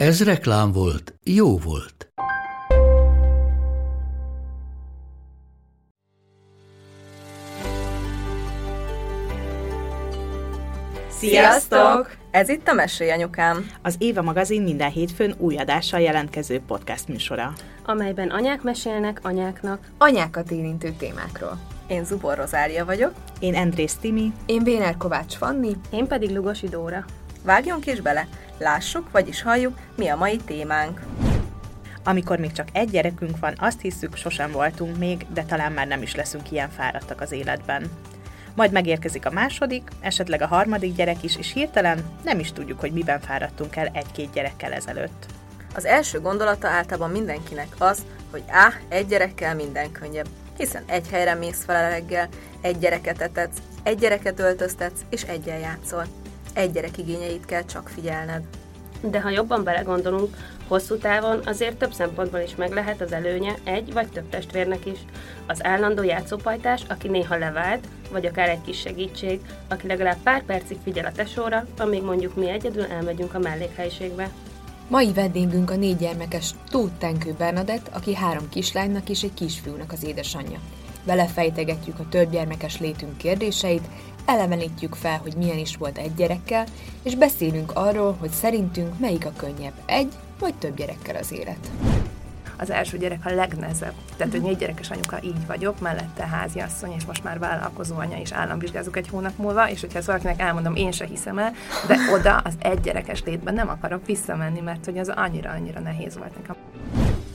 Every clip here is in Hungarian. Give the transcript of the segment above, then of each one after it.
Ez reklám volt, jó volt. Sziasztok! Ez itt a Mesélj Anyukám. Az Éva magazin minden hétfőn új adással jelentkező podcast műsora. amelyben anyák mesélnek anyáknak. Anyákat érintő témákról. Én Zubor Rozália vagyok. Én Andrész Timi, Én Béner Kovács Fanni. Én pedig Lugosi Dóra. Vágjunk is bele. Lássuk, vagyis halljuk, mi a mai témánk. amikor még csak egy gyerekünk van, azt hiszük, sosem voltunk még, de talán már nem is leszünk ilyen fáradtak az életben. Majd megérkezik a második, esetleg a harmadik gyerek is, és hirtelen nem is tudjuk, hogy miben fáradtunk el egy-két gyerekkel ezelőtt. Az első gondolata általában mindenkinek az, hogy á, egy gyerekkel minden könnyebb, hiszen egy helyre mész fel a reggel, egy gyereket etetsz, egy gyereket öltöztetsz, és egyen játszol. Egy gyerek igényeit kell csak figyelned. De ha jobban belegondolunk, hosszú távon azért több szempontból is meg lehet az előnye egy vagy több testvérnek is. Az állandó játszópajtás, aki néha levált, vagy akár egy kis segítség, aki legalább pár percig figyel a tesóra, amíg mondjuk mi egyedül elmegyünk a mellékhelyiségbe. Mai vendégünk a négy gyermekes Tóth Tenkő Bernadett, aki három kislánynak és egy kisfiúnak az édesanyja. Vele fejtegetjük a több gyermekes létünk kérdéseit, elevenítjük fel, hogy milyen is volt egy gyerekkel, és beszélünk arról, hogy szerintünk melyik a könnyebb, egy vagy több gyerekkel az élet. az első gyerek a legnehezebb. Tehát, hogy négy gyerekes anyuka így vagyok, mellette háziasszony, és most már vállalkozó anya, és államvizsgázok egy hónap múlva, és hogyha ezt valakinek elmondom, én se hiszem el, de oda az egy gyerekes létben nem akarok visszamenni, mert hogy az annyira-annyira nehéz volt nekem.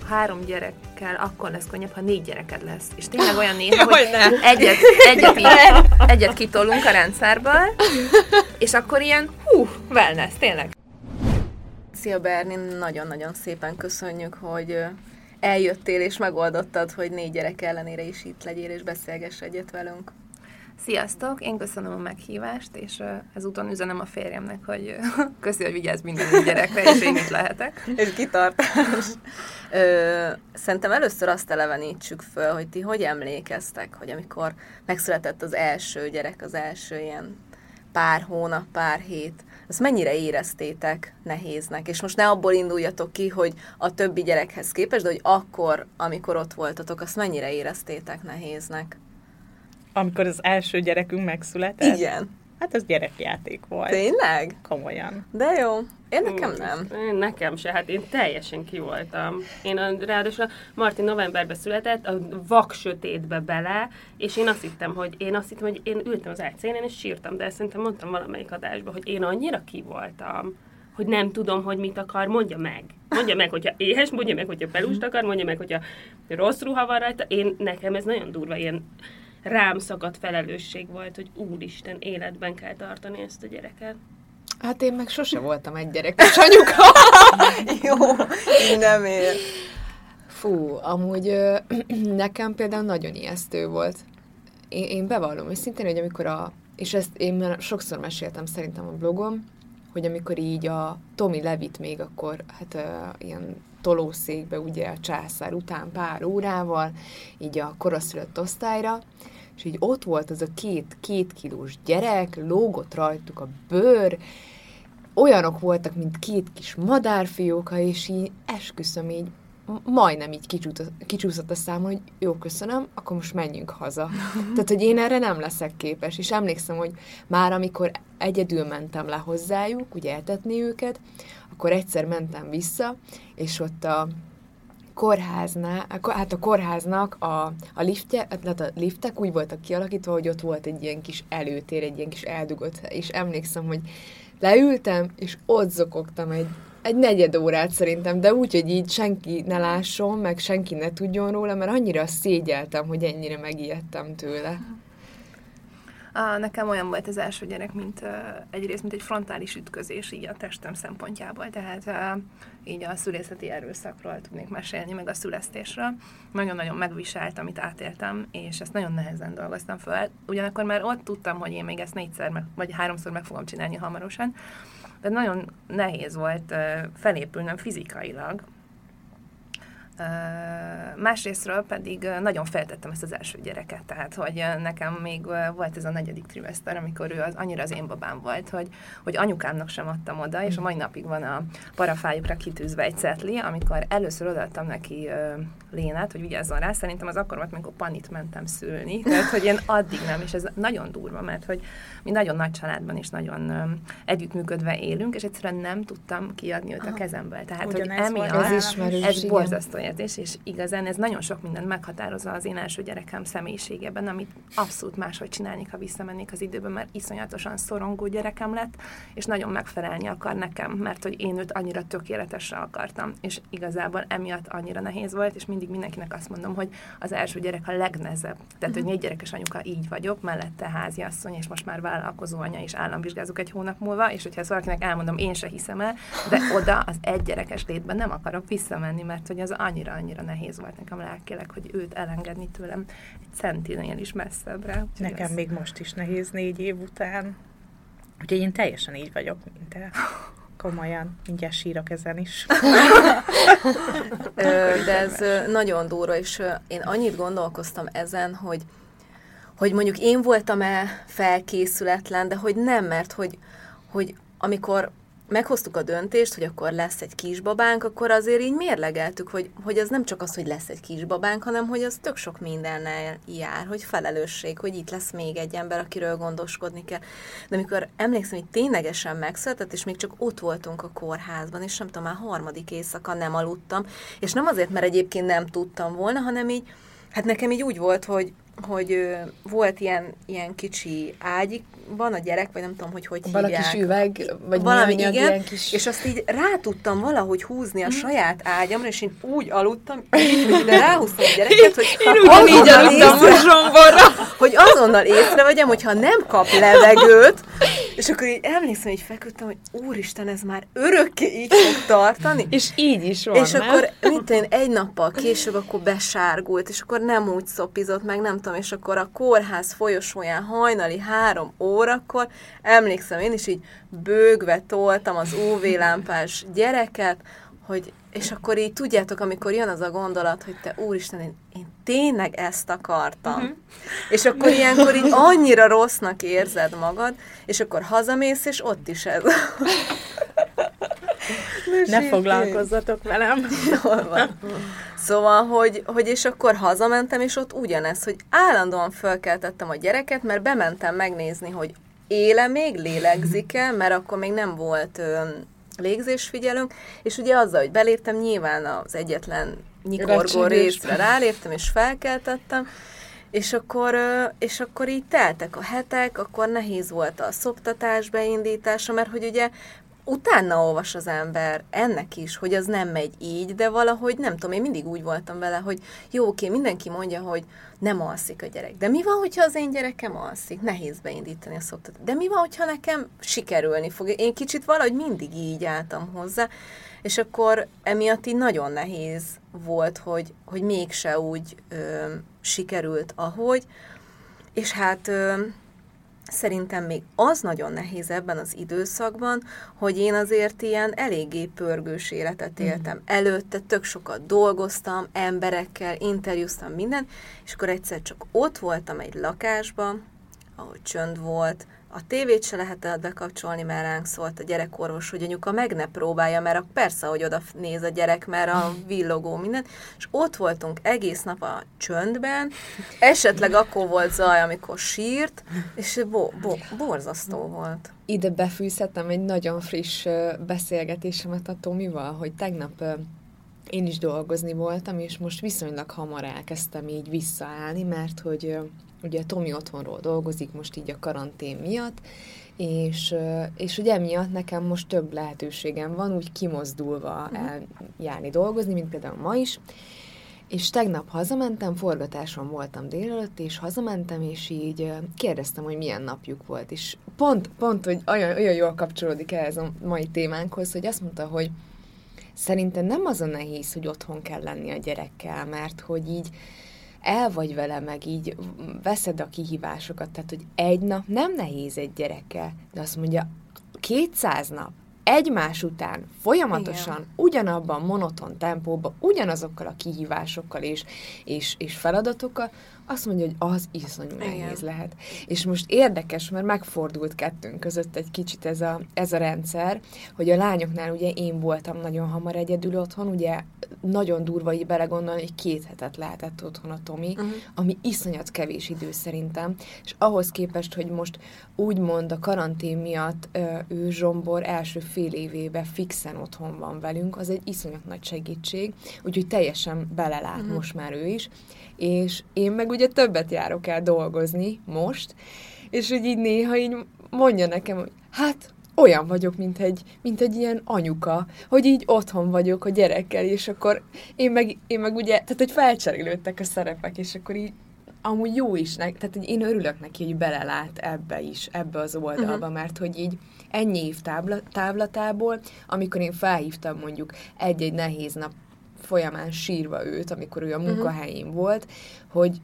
Három gyerekkel akkor lesz könnyebb, ha négy gyereked lesz. És tényleg olyan néha, hogy egyet, egyet, így, egyet kitolunk a rendszerből, és akkor ilyen, hú, wellness, tényleg. Szia Berni, nagyon-nagyon szépen köszönjük, hogy eljöttél és megoldottad, hogy négy gyerek ellenére is itt legyél és beszélgess egyet velünk. Sziasztok! Én köszönöm a meghívást, és ezúton üzenem a férjemnek, hogy köszi, hogy vigyázz minden gyerekre, és én itt lehetek. És kitartás. Ö, szerintem először azt elevenítsük föl, hogy ti hogy emlékeztek, hogy amikor megszületett az első gyerek, az első ilyen pár hónap, pár hét, azt mennyire éreztétek nehéznek? És most ne abból induljatok ki, hogy a többi gyerekhez képest, de hogy akkor, amikor ott voltatok, azt mennyire éreztétek nehéznek? Amikor az első gyerekünk megszületett, Igen. hát az gyerekjáték volt. Tényleg? Komolyan. De jó. Én nekem nem. Én nekem se, hát én teljesen ki voltam. Én a, ráadásul a Martin novemberben született, a vak sötétbe bele, és én azt hittem, hogy én azt hittem, hogy én ültem az ágy szélén, és sírtam, de ezt szerintem mondtam valamelyik adásban, hogy én annyira ki voltam, hogy nem tudom, hogy mit akar, mondja meg. Mondja meg, hogyha éhes, mondja meg, hogyha pelust akar, mondja meg, hogyha rossz ruha van rajta. Én, nekem ez nagyon durva, ilyen rám szakadt felelősség volt, hogy úristen, életben kell tartani ezt a gyereket. Hát én meg sose voltam egy gyerekes anyuka. Jó, nem ér. Fú, amúgy ö, nekem például nagyon ijesztő volt. Én, én bevallom őszintén, hogy amikor a, és ezt én már sokszor meséltem szerintem a blogom, hogy amikor így a Tomi levitt még akkor, hát uh, ilyen tolószékbe ugye a császár után pár órával, így a koraszülött osztályra, és így ott volt az a két, két kilós gyerek, lógott rajtuk a bőr, olyanok voltak, mint két kis madárfióka, és így esküszöm így majdnem így kicsúszott, kicsúszott a szám, hogy jó, köszönöm, akkor most menjünk haza. Tehát, hogy én erre nem leszek képes, és emlékszem, hogy már amikor egyedül mentem le hozzájuk, ugye eltetni őket, akkor egyszer mentem vissza, és ott a ko- hát a kórháznak a, a liftje, hát a liftek úgy voltak kialakítva, hogy ott volt egy ilyen kis előtér, egy ilyen kis eldugott és emlékszem, hogy leültem, és ott zokogtam egy, egy negyed órát szerintem, de úgy, hogy így senki ne lásson, meg senki ne tudjon róla, mert annyira szégyeltem, hogy ennyire megijedtem tőle. A, nekem olyan volt az első gyerek, mint egyrészt, mint egy frontális ütközés így a testem szempontjából, tehát így a szülészeti erőszakról tudnék mesélni, meg a szülesztésről. Nagyon-nagyon megviselt, amit átéltem, és ezt nagyon nehezen dolgoztam fel. Ugyanakkor már ott tudtam, hogy én még ezt négyszer, meg, vagy háromszor meg fogom csinálni hamarosan, de nagyon nehéz volt felépülnöm fizikailag, Másrésztről pedig nagyon feltettem ezt az első gyereket, tehát hogy nekem még volt ez a negyedik trimester, amikor ő az, annyira az én babám volt, hogy, hogy anyukámnak sem adtam oda, és a mai napig van a parafájukra kitűzve egy cetli, amikor először odaadtam neki Lénát, hogy vigyázzon rá, szerintem az akkor volt, amikor panit mentem szülni, tehát hogy én addig nem, és ez nagyon durva, mert hogy mi nagyon nagy családban is nagyon együttműködve élünk, és egyszerűen nem tudtam kiadni őt a kezemből. Tehát, hogy emiatt ez, ez borzasztó érzés, és igazán ez nagyon sok mindent meghatározza az én első gyerekem személyiségében, amit abszolút máshogy csinálnék, ha visszamennék az időben, mert iszonyatosan szorongó gyerekem lett, és nagyon megfelelni akar nekem, mert hogy én őt annyira tökéletesre akartam, és igazából emiatt annyira nehéz volt, és mindig mindenkinek azt mondom, hogy az első gyerek a legnehezebb. Tehát, hogy négy gyerekes anyuka így vagyok, mellette háziasszony, és most már vállalkozó anya, és államvizsgázok egy hónap múlva, és hogyha ezt valakinek elmondom, én se hiszem el, de oda az egy gyerekes létben nem akarok visszamenni, mert hogy az annyira-annyira nehéz volt nekem lelkileg, hogy őt elengedni tőlem egy centinél is messzebbre. Nekem az... még most is nehéz négy év után. Úgyhogy én teljesen így vagyok, mint te. Komolyan, mindjárt sírok ezen is. De ez nagyon durva, és én annyit gondolkoztam ezen, hogy hogy mondjuk én voltam-e felkészületlen, de hogy nem, mert hogy, hogy amikor meghoztuk a döntést, hogy akkor lesz egy kisbabánk, akkor azért így mérlegeltük, hogy, hogy az nem csak az, hogy lesz egy kisbabánk, hanem hogy az tök sok mindennel jár, hogy felelősség, hogy itt lesz még egy ember, akiről gondoskodni kell. De amikor emlékszem, hogy ténylegesen megszületett, és még csak ott voltunk a kórházban, és nem tudom, már harmadik éjszaka nem aludtam, és nem azért, mert egyébként nem tudtam volna, hanem így, hát nekem így úgy volt, hogy, hogy volt ilyen, ilyen kicsi ágyban a gyerek, vagy nem tudom, hogy hogy Vala hívják. kis üveg, vagy Valami igen, ilyen kis... és azt így rá tudtam valahogy húzni a saját ágyamra, és én úgy aludtam, így, de ráhúztam a gyereket, hogy Én ugyanígy aludtam zsomborra. hogy azonnal észrevegyem, hogyha nem kap levegőt, és akkor így emlékszem, hogy feküdtem, hogy úristen, ez már örökké így fog tartani. És így is van, És nem? akkor, tudom én, egy nappal később akkor besárgult, és akkor nem úgy szopizott, meg nem tudom, és akkor a kórház folyosóján hajnali három órakor, emlékszem, én is így bőgve toltam az UV-lámpás gyereket, hogy, és akkor így tudjátok, amikor jön az a gondolat, hogy te úristen, én, én tényleg ezt akartam. Uh-huh. És akkor ilyenkor így annyira rossznak érzed magad, és akkor hazamész, és ott is ez. Ne foglalkozzatok velem. Jól van. Szóval, hogy, hogy és akkor hazamentem, és ott ugyanez, hogy állandóan fölkeltettem a gyereket, mert bementem megnézni, hogy éle még, lélegzik-e, mert akkor még nem volt ö, légzésfigyelőnk, és ugye azzal, hogy beléptem, nyilván az egyetlen nyikorgó részre ráléptem, és felkeltettem, és akkor, és akkor így teltek a hetek, akkor nehéz volt a szoptatás beindítása, mert hogy ugye utána olvas az ember ennek is, hogy az nem megy így, de valahogy nem tudom, én mindig úgy voltam vele, hogy jó, oké, mindenki mondja, hogy nem alszik a gyerek. De mi van, hogyha az én gyerekem alszik? Nehéz beindítani a szoptatást. De mi van, hogyha nekem sikerülni fog? Én kicsit valahogy mindig így álltam hozzá, és akkor emiatt így nagyon nehéz volt, hogy, hogy mégse úgy ö, sikerült, ahogy. És hát ö, Szerintem még az nagyon nehéz ebben az időszakban, hogy én azért ilyen eléggé pörgős életet éltem. Előtte tök sokat dolgoztam, emberekkel, interjúztam minden, és akkor egyszer csak ott voltam egy lakásban, ahol csönd volt, a tévét se lehetett bekapcsolni, mert ránk szólt a gyerekorvos, hogy anyuka meg ne próbálja, mert a, persze, hogy oda néz a gyerek, mert a villogó minden, és ott voltunk egész nap a csöndben, esetleg akkor volt zaj, amikor sírt, és bo- bo- borzasztó volt. Ide befűzhetem egy nagyon friss beszélgetésemet a Tomival, hogy tegnap én is dolgozni voltam, és most viszonylag hamar elkezdtem így visszaállni, mert hogy ugye Tomi otthonról dolgozik most így a karantén miatt, és, és ugye emiatt nekem most több lehetőségem van úgy kimozdulva eljárni dolgozni, mint például ma is, És tegnap hazamentem, forgatáson voltam délelőtt, és hazamentem, és így kérdeztem, hogy milyen napjuk volt. És pont, pont, hogy olyan, olyan jól kapcsolódik ehhez a mai témánkhoz, hogy azt mondta, hogy szerintem nem az a nehéz, hogy otthon kell lenni a gyerekkel, mert hogy így el vagy vele, meg így veszed a kihívásokat, tehát hogy egy nap nem nehéz egy gyerekkel, de azt mondja, 200 nap, egymás után, folyamatosan, Igen. ugyanabban monoton tempóban, ugyanazokkal a kihívásokkal és, és, és feladatokkal, azt mondja, hogy az iszonyú Igen. nehéz lehet. És most érdekes, mert megfordult kettőnk között egy kicsit ez a, ez a rendszer, hogy a lányoknál ugye én voltam nagyon hamar egyedül otthon, ugye nagyon durva így belegondolni, hogy két hetet lehetett otthon a Tomi, uh-huh. ami iszonyat kevés idő szerintem, és ahhoz képest, hogy most úgymond a karantén miatt ő Zsombor első fél évébe fixen otthon van velünk, az egy iszonyat nagy segítség, úgyhogy teljesen belelát uh-huh. most már ő is, és én meg ugye többet járok el dolgozni most, és hogy így néha így mondja nekem, hogy hát olyan vagyok, mint egy, mint egy ilyen anyuka, hogy így otthon vagyok a gyerekkel, és akkor én meg, én meg ugye, tehát hogy felcserélődtek a szerepek, és akkor így amúgy jó is, ne, tehát hogy én örülök neki, hogy belelát ebbe is, ebbe az oldalba, uh-huh. mert hogy így ennyi év tábla, távlatából, amikor én felhívtam mondjuk egy-egy nehéz nap folyamán sírva őt, amikor ő a munkahelyén uh-huh. volt, hogy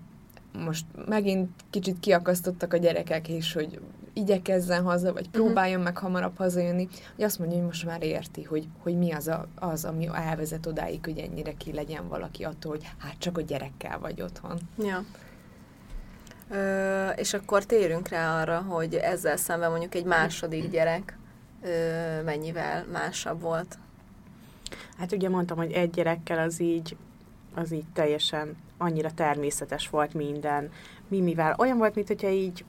most megint kicsit kiakasztottak a gyerekek, és hogy igyekezzen haza, vagy próbáljon uh-huh. meg hamarabb hazajönni, hogy azt mondja, hogy most már érti, hogy, hogy mi az, a, az, ami elvezet odáig, hogy ennyire ki legyen valaki attól, hogy hát csak a gyerekkel vagy otthon. Ja. Ö, és akkor térünk rá arra, hogy ezzel szemben mondjuk egy második gyerek ö, mennyivel másabb volt. Hát ugye mondtam, hogy egy gyerekkel az így, az így teljesen annyira természetes volt minden. Mi mivel? Olyan volt, mint hogyha így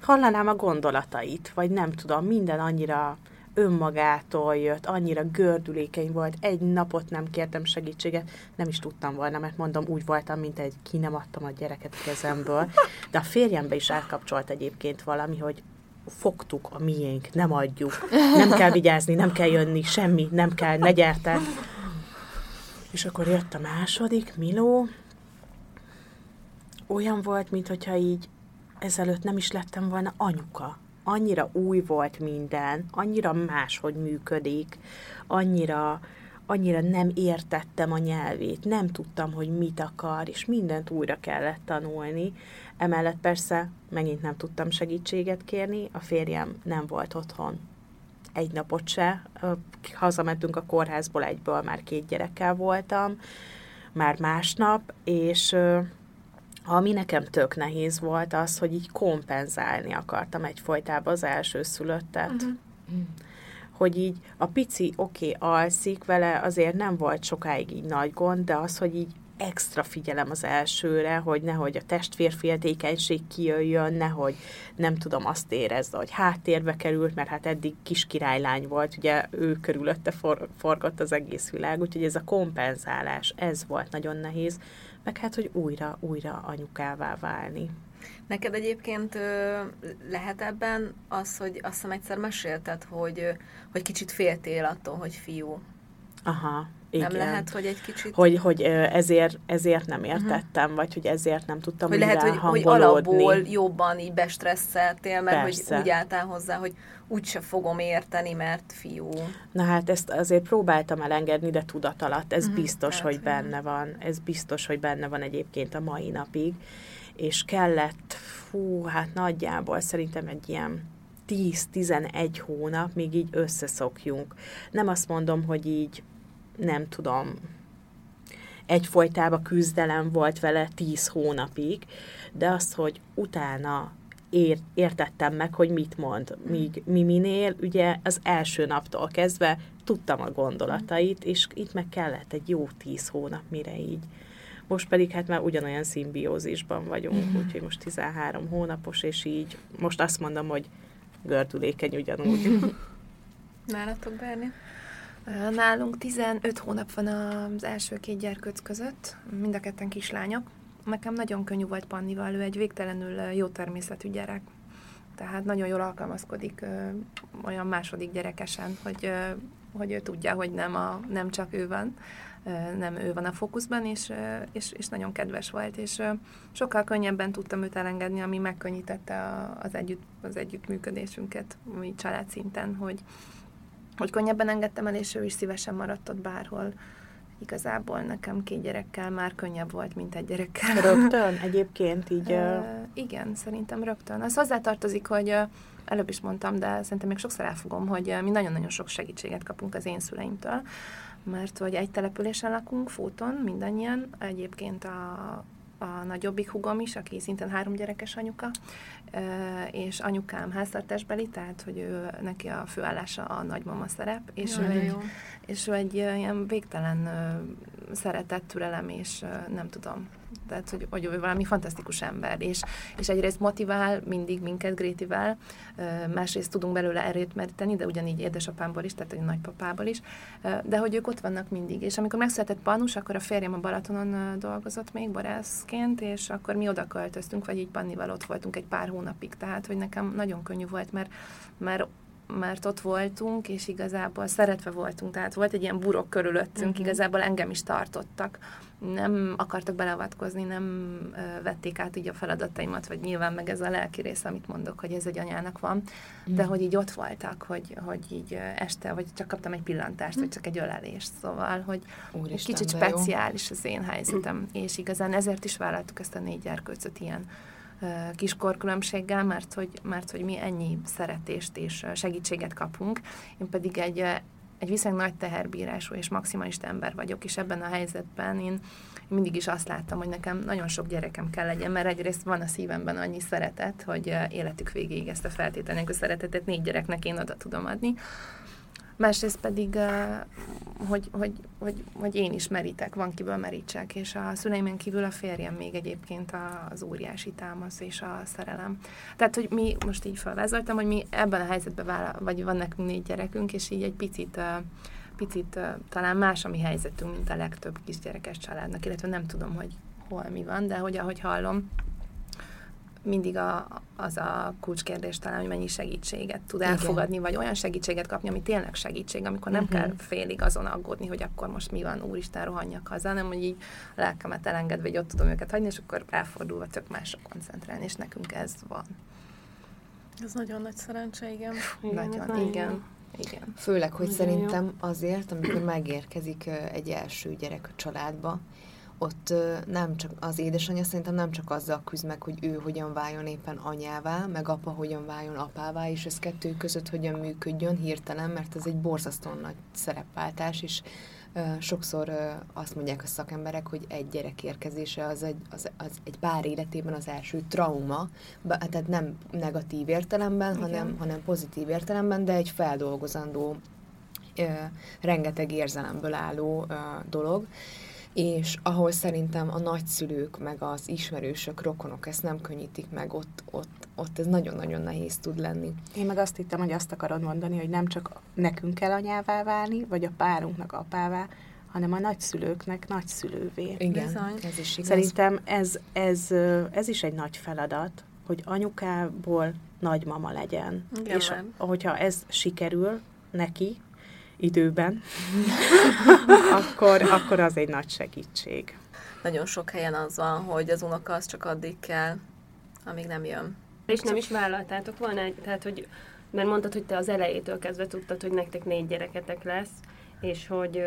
hallanám a gondolatait, vagy nem tudom, minden annyira önmagától jött, annyira gördülékeny volt, egy napot nem kértem segítséget, nem is tudtam volna, mert mondom, úgy voltam, mint egy ki nem adtam a gyereket a kezemből, de a férjembe is elkapcsolt egyébként valami, hogy fogtuk a miénk, nem adjuk, nem kell vigyázni, nem kell jönni, semmi, nem kell, ne gyertek. És akkor jött a második, Miló, olyan volt, mintha így ezelőtt nem is lettem volna anyuka. Annyira új volt minden, annyira máshogy működik, annyira, annyira nem értettem a nyelvét, nem tudtam, hogy mit akar, és mindent újra kellett tanulni. Emellett persze megint nem tudtam segítséget kérni, a férjem nem volt otthon egy napot se. Hazamentünk a kórházból egyből, már két gyerekkel voltam, már másnap, és ami nekem tök nehéz volt az, hogy így kompenzálni akartam egyfolytában az első szülöttet. Uh-huh. Hogy így a pici oké okay, alszik vele, azért nem volt sokáig így nagy gond, de az, hogy így extra figyelem az elsőre, hogy nehogy a testvérféltékenység kijöjjön, nehogy nem tudom azt érezze, hogy háttérbe került, mert hát eddig kis királylány volt, ugye ő körülötte for, forgott az egész világ, úgyhogy ez a kompenzálás, ez volt nagyon nehéz, meg hát, hogy újra, újra anyukává válni. Neked egyébként ö, lehet ebben az, hogy azt hiszem egyszer mesélted, hogy, hogy kicsit féltél attól, hogy fiú. Aha, igen. Nem lehet, hogy egy kicsit... Hogy, hogy ezért, ezért nem értettem, uh-huh. vagy hogy ezért nem tudtam Hogy lehet, hogy, hogy alapból jobban így bestresszeltél, mert Persze. hogy úgy álltál hozzá, hogy úgyse fogom érteni, mert fiú. Na hát ezt azért próbáltam elengedni, de tudat alatt. Ez uh-huh, biztos, hát, hogy benne van. Ez biztos, hogy benne van egyébként a mai napig. És kellett, fú, hát nagyjából szerintem egy ilyen 10-11 hónap, még így összeszokjunk. Nem azt mondom, hogy így nem tudom, egyfolytában küzdelem volt vele tíz hónapig, de az, hogy utána ér, értettem meg, hogy mit mond. Míg Miminél ugye az első naptól kezdve tudtam a gondolatait, és itt meg kellett egy jó tíz hónap, mire így. Most pedig hát már ugyanolyan szimbiózisban vagyunk, mm-hmm. úgyhogy most 13 hónapos, és így most azt mondom, hogy gördülékeny ugyanúgy. Nálatok, Berni? Nálunk 15 hónap van az első két gyerkőc között, mind a ketten kislányok. Nekem nagyon könnyű volt Pannival, ő egy végtelenül jó természetű gyerek. Tehát nagyon jól alkalmazkodik olyan második gyerekesen, hogy, hogy ő tudja, hogy nem, a, nem csak ő van. nem ő van a fókuszban, és, és, és nagyon kedves volt, és sokkal könnyebben tudtam őt elengedni, ami megkönnyítette az, együtt, az együttműködésünket, mi család szinten, hogy, hogy könnyebben engedtem el, és ő is szívesen maradt ott bárhol. Igazából nekem két gyerekkel már könnyebb volt, mint egy gyerekkel. Rögtön egyébként így... Uh, igen, szerintem rögtön. Az hozzátartozik, hogy előbb is mondtam, de szerintem még sokszor elfogom, hogy mi nagyon-nagyon sok segítséget kapunk az én szüleimtől, mert hogy egy településen lakunk, Fóton, mindannyian, egyébként a, a nagyobbik hugom is, aki szintén három gyerekes anyuka, és anyukám háztartásbeli, tehát hogy ő, neki a főállása a nagymama szerep, és, ő egy, és ő egy ilyen végtelen szeretett türelem, és nem tudom, tehát hogy, hogy ő valami fantasztikus ember, és, és egyrészt motivál mindig minket Grétivel, másrészt tudunk belőle erőt meríteni, de ugyanígy édesapámból is, tehát egy nagypapából is, de hogy ők ott vannak mindig. És amikor megszületett Panus, akkor a férjem a Balatonon dolgozott még borászként, és akkor mi oda költöztünk, vagy így Pannival ott voltunk egy pár hónapig, tehát hogy nekem nagyon könnyű volt, mert, mert mert ott voltunk, és igazából szeretve voltunk, tehát volt egy ilyen burok körülöttünk, uh-huh. igazából engem is tartottak. Nem akartak beleavatkozni, nem vették át így a feladataimat, vagy nyilván meg ez a lelki rész, amit mondok, hogy ez egy anyának van, uh-huh. de hogy így ott voltak, hogy, hogy így este, vagy csak kaptam egy pillantást, uh-huh. vagy csak egy ölelést, szóval, hogy Úristen, egy kicsit speciális jó. az én helyzetem, uh-huh. és igazán ezért is vállaltuk ezt a négy gyerkőcöt ilyen kiskorkülönbséggel, mert hogy, mert hogy mi ennyi szeretést és segítséget kapunk. Én pedig egy, egy viszonylag nagy teherbírású és maximalista ember vagyok, és ebben a helyzetben én mindig is azt láttam, hogy nekem nagyon sok gyerekem kell legyen, mert egyrészt van a szívemben annyi szeretet, hogy életük végéig ezt a feltételnek a szeretetet négy gyereknek én oda tudom adni másrészt pedig, hogy, hogy, hogy, hogy én is merítek, van kiből merítsek, és a szüleimen kívül a férjem még egyébként az óriási támasz és a szerelem. Tehát, hogy mi, most így felvázoltam, hogy mi ebben a helyzetben vála, vagy van nekünk négy gyerekünk, és így egy picit picit talán más a mi helyzetünk, mint a legtöbb kisgyerekes családnak, illetve nem tudom, hogy hol mi van, de hogy ahogy hallom, mindig a, az a kulcskérdés talán, hogy mennyi segítséget tud Igen. elfogadni, vagy olyan segítséget kapni, ami tényleg segítség, amikor nem uh-huh. kell félig azon aggódni, hogy akkor most mi van, úristen, rohanjak haza, nem, hogy így a lelkemet elengedve, hogy ott tudom őket hagyni, és akkor elfordulva tök másra koncentrálni, és nekünk ez van. Ez nagyon nagy szerencse, igen. igen nagyon, igen. Igen. Főleg, hogy Nagyon szerintem jó. azért, amikor megérkezik egy első gyerek a családba, ott nem csak az édesanyja szerintem nem csak azzal küzd meg, hogy ő hogyan váljon éppen anyává, meg apa hogyan váljon apává, és ez kettő között hogyan működjön hirtelen, mert ez egy borzasztó nagy szerepváltás, és sokszor azt mondják a szakemberek, hogy egy gyerek érkezése az egy, az, az egy pár életében az első trauma, tehát nem negatív értelemben, hanem, hanem pozitív értelemben, de egy feldolgozandó, rengeteg érzelemből álló dolog, és ahol szerintem a nagyszülők, meg az ismerősök, rokonok ezt nem könnyítik meg, ott, ott, ott ez nagyon-nagyon nehéz tud lenni. Én meg azt hittem, hogy azt akarod mondani, hogy nem csak nekünk kell anyává válni, vagy a párunknak apává, hanem a nagyszülőknek nagyszülővé. Igen, Bizony. ez is igaz. Szerintem ez, ez, ez is egy nagy feladat, hogy anyukából nagymama legyen. Igen, és van. hogyha ez sikerül neki, időben, akkor, akkor az egy nagy segítség. Nagyon sok helyen az van, hogy az unoka az csak addig kell, amíg nem jön. És nem is vállaltátok volna, tehát hogy, mert mondtad, hogy te az elejétől kezdve tudtad, hogy nektek négy gyereketek lesz, és hogy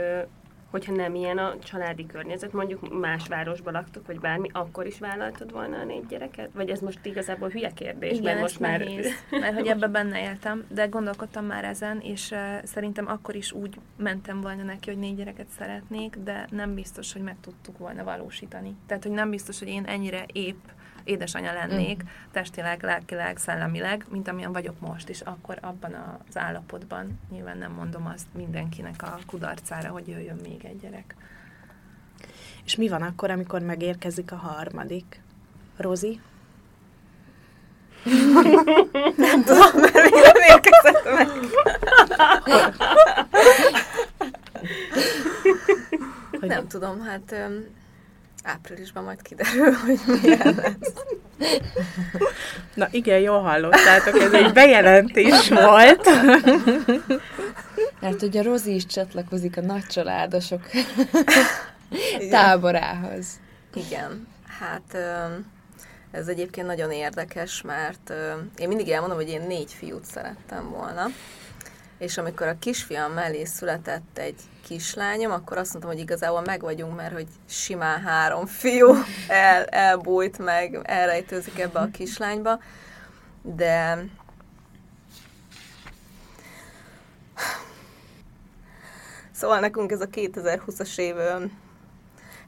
hogyha nem ilyen a családi környezet, mondjuk más városban laktok, vagy bármi, akkor is vállaltad volna a négy gyereket? Vagy ez most igazából hülye kérdés, Igen, mert most már... Nehéz, mert hogy ebben benne éltem, de gondolkodtam már ezen, és uh, szerintem akkor is úgy mentem volna neki, hogy négy gyereket szeretnék, de nem biztos, hogy meg tudtuk volna valósítani. Tehát, hogy nem biztos, hogy én ennyire épp édesanyja lennék, mm. testileg, lelkileg, szellemileg, mint amilyen vagyok most, és akkor abban az állapotban nyilván nem mondom azt mindenkinek a kudarcára, hogy jöjjön még egy gyerek. És mi van akkor, amikor megérkezik a harmadik? Rozi? nem tudom, mert még nem érkezett meg. nem tudom, hát áprilisban majd kiderül, hogy milyen lesz. Na igen, jól hallottátok, ez egy bejelentés volt. Mert hogy a Rozi is csatlakozik a nagycsaládosok táborához. Igen, hát ez egyébként nagyon érdekes, mert én mindig elmondom, hogy én négy fiút szerettem volna, és amikor a kisfiam mellé született egy kislányom, akkor azt mondtam, hogy igazából meg vagyunk, mert hogy simán három fiú el, elbújt meg, elrejtőzik ebbe a kislányba, de Szóval nekünk ez a 2020-as év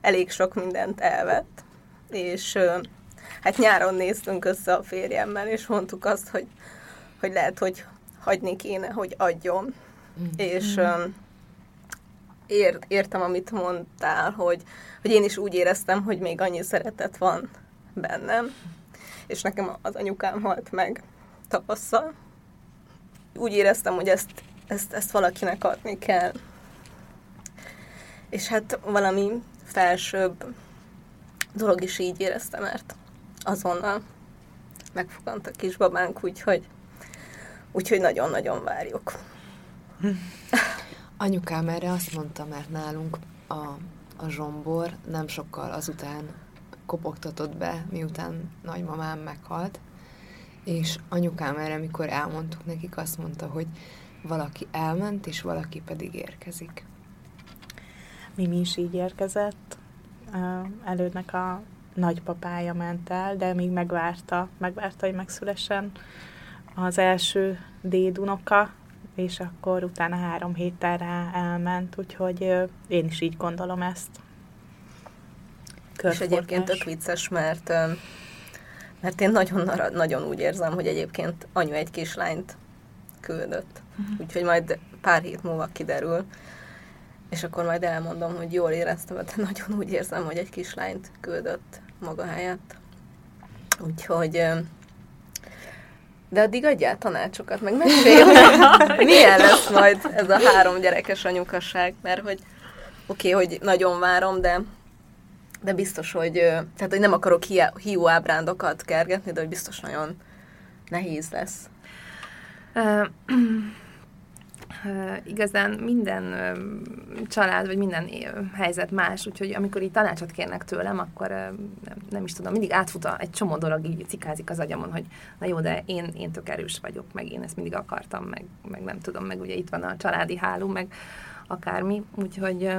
elég sok mindent elvett, és hát nyáron néztünk össze a férjemmel, és mondtuk azt, hogy, hogy lehet, hogy hagyni kéne, hogy adjon. És ö, ért, értem, amit mondtál, hogy, hogy én is úgy éreztem, hogy még annyi szeretet van bennem, és nekem az anyukám halt meg tavasszal. Úgy éreztem, hogy ezt, ezt, ezt valakinek adni kell. És hát valami felsőbb dolog is így éreztem, mert azonnal megfogant a kisbabánk, úgyhogy, úgyhogy nagyon-nagyon várjuk. Anyukám erre azt mondta, mert nálunk a, a zsombor nem sokkal azután kopogtatott be, miután nagymamám meghalt, és anyukám erre, mikor elmondtuk nekik, azt mondta, hogy valaki elment, és valaki pedig érkezik. Mimi is így érkezett. Elődnek a nagypapája ment el, de még megvárta, megvárta, hogy megszülessen az első dédunoka, és akkor utána három héttel rá elment, úgyhogy én is így gondolom ezt. És egyébként tök vicces, mert, mert én nagyon, nagyon úgy érzem, hogy egyébként anyu egy kislányt küldött. Úgyhogy majd pár hét múlva kiderül, és akkor majd elmondom, hogy jól éreztem, de nagyon úgy érzem, hogy egy kislányt küldött maga helyett. Úgyhogy de addig adjál tanácsokat, meg mesélj, milyen lesz majd ez a három gyerekes anyukasság, mert hogy oké, okay, hogy nagyon várom, de de biztos, hogy, tehát, hogy nem akarok hiá- hiú ábrándokat kergetni, de hogy biztos nagyon nehéz lesz. Igazán minden család, vagy minden helyzet más, úgyhogy amikor így tanácsot kérnek tőlem, akkor nem, nem is tudom, mindig átfut a, egy csomó dolog, így cikázik az agyamon, hogy na jó, de én, én tök erős vagyok, meg én ezt mindig akartam, meg, meg nem tudom, meg ugye itt van a családi háló, meg akármi, úgyhogy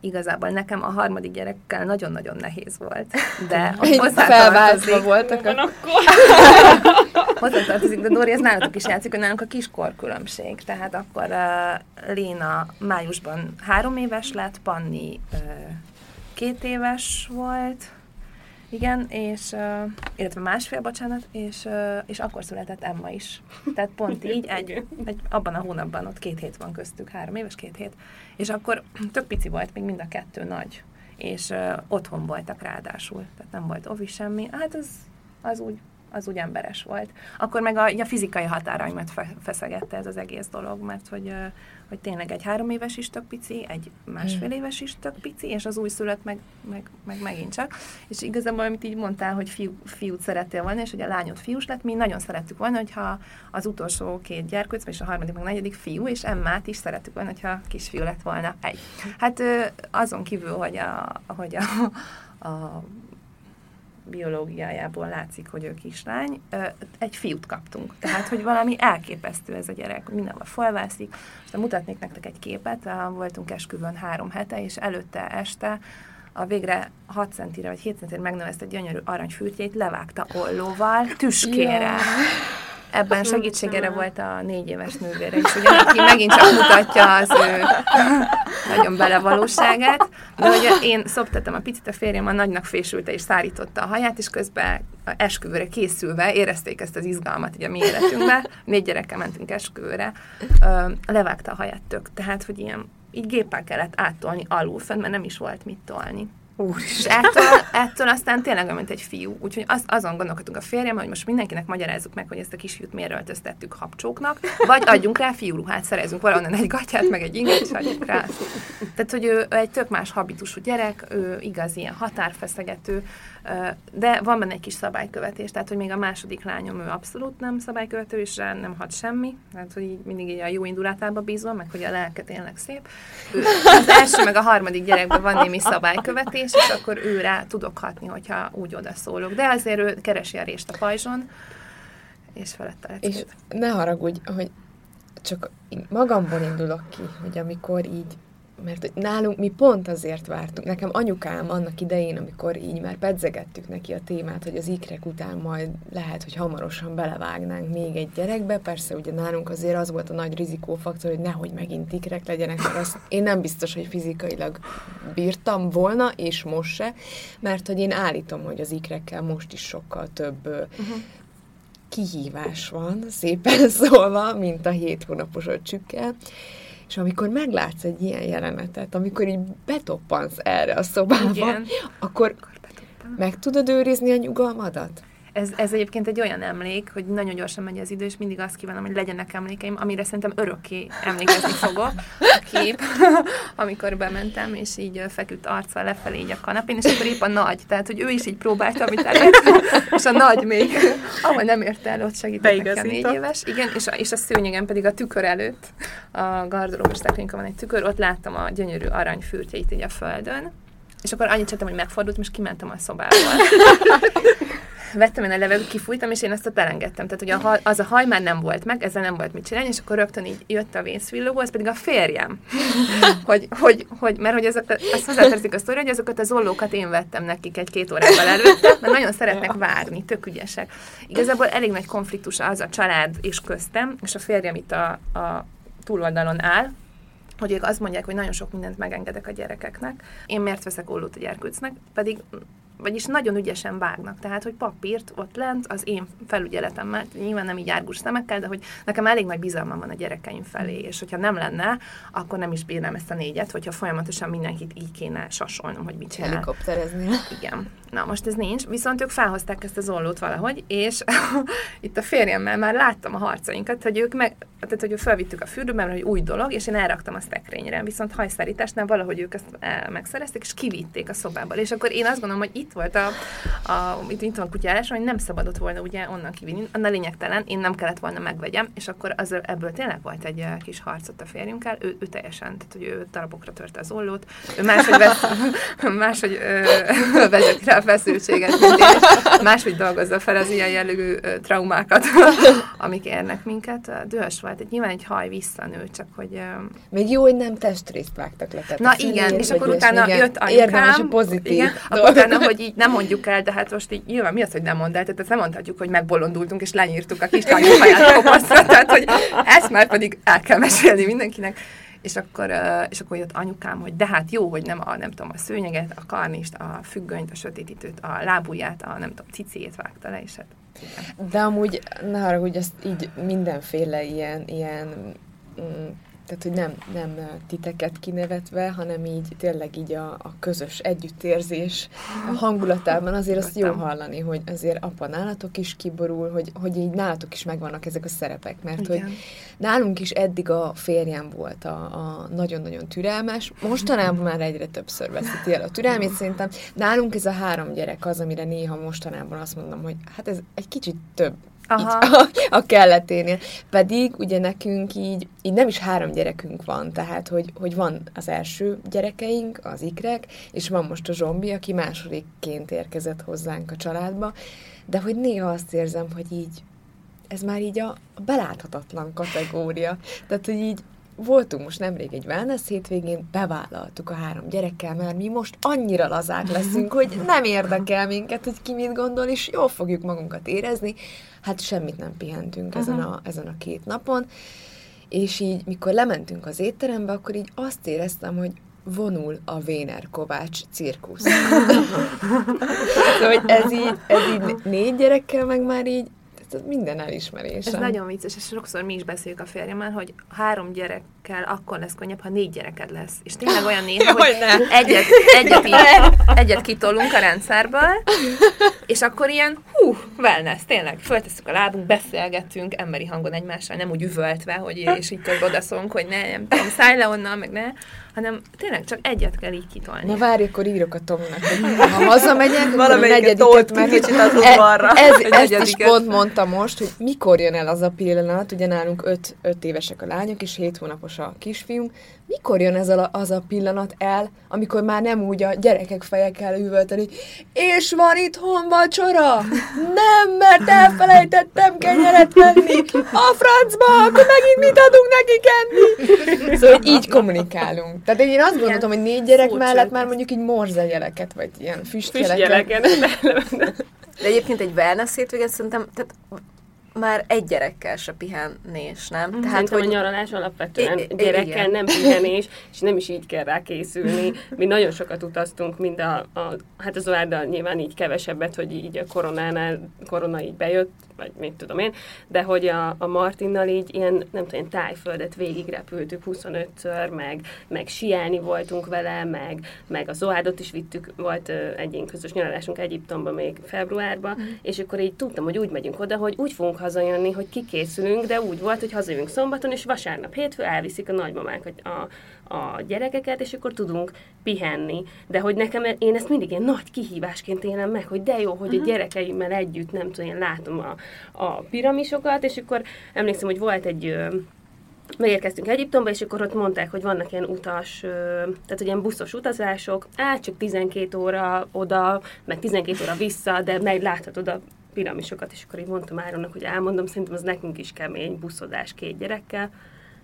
igazából nekem a harmadik gyerekkel nagyon-nagyon nehéz volt, de felváltva voltak a... hozzátartozik, de Dori, ez náluk is játszik, hogy nálunk a kiskor különbség. Tehát akkor uh, Léna májusban három éves lett, Panni uh, két éves volt, igen, és, uh, illetve másfél, bocsánat, és, uh, és akkor született Emma is. Tehát pont így, egy, egy, abban a hónapban ott két hét van köztük, három éves, két hét. És akkor tök pici volt, még mind a kettő nagy. És uh, otthon voltak ráadásul, tehát nem volt ovi semmi. Hát az, az úgy az úgy emberes volt. Akkor meg a, a fizikai határaimat fe, feszegette ez az egész dolog, mert hogy, hogy tényleg egy három éves is tök pici, egy másfél éves is tök pici, és az újszülött meg, meg, meg megint csak. És igazából, amit így mondtál, hogy fiú, fiút szerettél volna, és hogy a lányod fiús lett, mi nagyon szerettük volna, hogyha az utolsó két gyerkőc, és a harmadik, meg a negyedik fiú, és Emmát is szerettük volna, hogyha kisfiú lett volna egy. Hát azon kívül, hogy a, hogy a, a biológiájából látszik, hogy ő kislány, egy fiút kaptunk. Tehát, hogy valami elképesztő ez a gyerek, hogy mindenhol felvászik. Most mutatnék nektek egy képet, voltunk esküvőn három hete, és előtte este a végre 6 centire vagy 7 centire megnövezte gyönyörű aranyfürtjét, levágta ollóval, tüskére. Ja. Ebben segítségére volt a négy éves nővére is, ugye, aki megint csak mutatja az ő nagyon belevalóságát. De ugye én szoptattam a picit, a férjem a nagynak fésülte és szárította a haját, és közben esküvőre készülve érezték ezt az izgalmat ugye a mi életünkbe. Négy gyerekkel mentünk esküvőre. Levágta a haját tök. Tehát, hogy ilyen így géppel kellett áttolni alul fönn, mert nem is volt mit tolni. És ettől, ettől aztán tényleg olyan, mint egy fiú. Úgyhogy az, azon gondolkodtunk a férjem, hogy most mindenkinek magyarázzuk meg, hogy ezt a kisfiút miért öltöztettük habcsóknak, vagy adjunk rá fiúruhát, szerezünk valahonnan egy gatyát, meg egy inget, és adjuk rá. Tehát, hogy ő egy tök más habitusú gyerek, ő igaz ilyen határfeszegető, de van benne egy kis szabálykövetés, tehát, hogy még a második lányom ő abszolút nem szabálykövető, és rá nem hat semmi, tehát, hogy így mindig így a jó indulatába bízom, meg hogy a lelke tényleg szép. Ő, az első meg a harmadik gyerekben van némi szabálykövetés, és akkor ő rá tudok hatni, hogyha úgy odaszólok. De azért ő keresi a rést a pajzson, és felette a És ne haragudj, hogy csak magamból indulok ki, hogy amikor így, mert hogy nálunk mi pont azért vártunk. Nekem anyukám annak idején, amikor így már pedzegettük neki a témát, hogy az ikrek után majd lehet, hogy hamarosan belevágnánk még egy gyerekbe. Persze ugye nálunk azért az volt a nagy rizikófaktor, hogy nehogy megint ikrek legyenek, mert azt én nem biztos, hogy fizikailag bírtam volna, és most se, mert hogy én állítom, hogy az ikrekkel most is sokkal több uh-huh kihívás van, szépen szólva, mint a hét hónapos öcsükkel. És amikor meglátsz egy ilyen jelenetet, amikor így betoppansz erre a szobába, Igen. akkor meg tudod őrizni a nyugalmadat? Ez, ez egyébként egy olyan emlék, hogy nagyon gyorsan megy az idő, és mindig azt kívánom, hogy legyenek emlékeim, amire szerintem örökké emlékezni fogok. A kép, amikor bementem, és így feküdt arccal lefelé így a kanapén, és akkor épp a nagy, tehát hogy ő is így próbálta, amit elért, és a nagy még, ahol nem érte el, ott segített nekem négy éves. Igen, és a, és a szőnyegen pedig a tükör előtt, a szekrénykön van egy tükör, ott láttam a gyönyörű aranyfürtjeit így a földön, és akkor annyit csináltam, hogy megfordultam, és kimentem a szobából. Vettem én a levegőt, kifújtam, és én ezt ott elengedtem. Tehát, hogy a haj, az a haj már nem volt meg, ezzel nem volt mit csinálni, és akkor rögtön így jött a vészvillogó, ez pedig a férjem. hogy, hogy, hogy, mert hogy ezeket, azt hozzátartozik a sztori, hogy azokat az ollókat én vettem nekik egy-két órával előtte, mert nagyon szeretnek várni, tök ügyesek. Igazából elég nagy konfliktus az a család és köztem, és a férjem itt a, a túloldalon áll, hogy ők azt mondják, hogy nagyon sok mindent megengedek a gyerekeknek. Én miért veszek ollót a gyerkőcnek? Pedig vagyis nagyon ügyesen vágnak. Tehát, hogy papírt ott lent az én felügyeletemmel, nyilván nem így árgus szemekkel, de hogy nekem elég nagy bizalmam van a gyerekeim felé, és hogyha nem lenne, akkor nem is bírnám ezt a négyet, hogyha folyamatosan mindenkit így kéne sasolnom, hogy mit csinál. Helikopterezni. Igen. Na, most ez nincs, viszont ők felhozták ezt az ollót valahogy, és itt a férjemmel már láttam a harcainkat, hogy ők meg, tehát hogy felvittük a fürdőbe, mert hogy új dolog, és én elraktam a szekrényre. Viszont hajszárításnál valahogy ők ezt el, megszerezték, és kivitték a szobából. És akkor én azt gondolom, hogy itt volt a, a itt, itt van a kutyálás, hogy nem szabadott volna ugye onnan kivinni, annál lényegtelen, én nem kellett volna megvegyem, és akkor az, ebből tényleg volt egy eh, kis harcot a férjünkkel, ő, ő teljesen, tehát hogy ő darabokra törte az ollót, ő máshogy, vesz, máshogy ö, vezeti rá a feszültséget, mint én, máshogy dolgozza fel az ilyen jellegű ö, traumákat, amik érnek minket. Dühös volt, egy, nyilván egy haj visszanő, csak hogy ö, Még jó, hogy nem testrészt vágtak le. tehát Na igen, és akkor utána igen. jött Érdemes a anyukám. pozitív Igen, akkor utána, hogy így nem mondjuk el, de hát most így nyilván mi az, hogy nem mondd el, tehát ezt nem mondhatjuk, hogy megbolondultunk és lenyírtuk a kislányok haját kopaszra, tehát hogy ezt már pedig el kell mesélni mindenkinek. És akkor, és akkor jött anyukám, hogy de hát jó, hogy nem a, nem tudom, a szőnyeget, a karnist, a függönyt, a sötétítőt, a lábujját, a nem tudom, cicéjét vágta le, és hát igen. De amúgy, ne hogy ezt így mindenféle ilyen, ilyen mm, tehát, hogy nem, nem titeket kinevetve, hanem így tényleg így a, a közös együttérzés hangulatában azért azt jó hallani, hogy azért apa nálatok is kiborul, hogy, hogy így nálatok is megvannak ezek a szerepek, mert hogy Igen. nálunk is eddig a férjem volt a, a nagyon-nagyon türelmes, mostanában már egyre többször veszíti el a türelmét, szerintem nálunk ez a három gyerek az, amire néha mostanában azt mondom, hogy hát ez egy kicsit több Aha. így a, a kelleténél. Pedig ugye nekünk így, így nem is három gyerekünk van, tehát hogy, hogy van az első gyerekeink, az ikrek, és van most a zsombi, aki másodikként érkezett hozzánk a családba, de hogy néha azt érzem, hogy így ez már így a, a beláthatatlan kategória. Tehát, hogy így voltunk most nemrég egy wellness hétvégén, bevállaltuk a három gyerekkel, mert mi most annyira lazák leszünk, hogy nem érdekel minket, hogy ki mit gondol, és jól fogjuk magunkat érezni. Hát semmit nem pihentünk ezen a, ezen a két napon. És így, mikor lementünk az étterembe, akkor így azt éreztem, hogy vonul a Véner Kovács cirkusz. szóval, hogy ez így, ez így négy gyerekkel meg már így, minden elismerés. Ez nagyon vicces, és sokszor mi is beszéljük a férjemmel, hogy három gyerekkel akkor lesz könnyebb, ha négy gyereked lesz. És tényleg olyan néha, hogy egyet, egyet, így, egyet kitolunk a rendszerből, és akkor ilyen, hú, wellness, tényleg, föltesszük a lábunk, beszélgetünk emberi hangon egymással, nem úgy üvöltve, hogy és így odaszólunk, hogy ne, nem tudom, szállj le onnan, meg ne, hanem tényleg csak egyet kell így kitolni. Na várj, akkor írok a Tominak, hogy ha hazamegyek, akkor a Valamelyiket negyediket, tolt mert kicsit az e- udvarra, Ez, a ezt is pont mondta most, hogy mikor jön el az a pillanat, ugye nálunk öt, öt évesek a lányok, és hét hónapos a kisfiunk, mikor jön ez a, az a pillanat el, amikor már nem úgy a gyerekek feje kell üvölteni, és van itthon vacsora? Nem, mert elfelejtettem kenyeret venni a francba, akkor megint mit adunk nekik enni? Szóval így kommunikálunk. Tehát én azt gondoltam, hogy négy gyerek furcsa mellett már mondjuk így morzejeleket, vagy ilyen füstjeleket. Füstjeleken. De egyébként egy wellness hétvéget szerintem, tehát már egy gyerekkel se pihennés, nem? Tehát, Szerintem hogy... a nyaralás alapvetően I- gyerekkel igen. nem pihenés, és nem is így kell rá készülni. Mi nagyon sokat utaztunk, mind a, a hát az Oárdal nyilván így kevesebbet, hogy így a koronánál, korona így bejött, vagy mit tudom én, de hogy a, a Martinnal így ilyen, nem tudom, tájföldet végigrepültük 25-ször, meg, meg siálni voltunk vele, meg, meg a Zoádot is vittük, volt egy ilyen közös nyaralásunk Egyiptomba még februárban, mm. és akkor így tudtam, hogy úgy megyünk oda, hogy úgy fogunk hazajönni, hogy kikészülünk, de úgy volt, hogy hazajövünk szombaton, és vasárnap hétfő elviszik a nagymamák a, a, a gyerekeket, és akkor tudunk pihenni. De hogy nekem én ezt mindig ilyen nagy kihívásként élem meg, hogy de jó, hogy a gyerekeimmel együtt, nem tudom, én látom a, a piramisokat, és akkor emlékszem, hogy volt egy megérkeztünk Egyiptomba, és akkor ott mondták, hogy vannak ilyen utas, tehát hogy ilyen buszos utazások, á, csak 12 óra oda, meg 12 óra vissza, de megláthatod a piramisokat, és akkor így mondtam Áronnak, hogy elmondom, szerintem az nekünk is kemény buszozás két gyerekkel,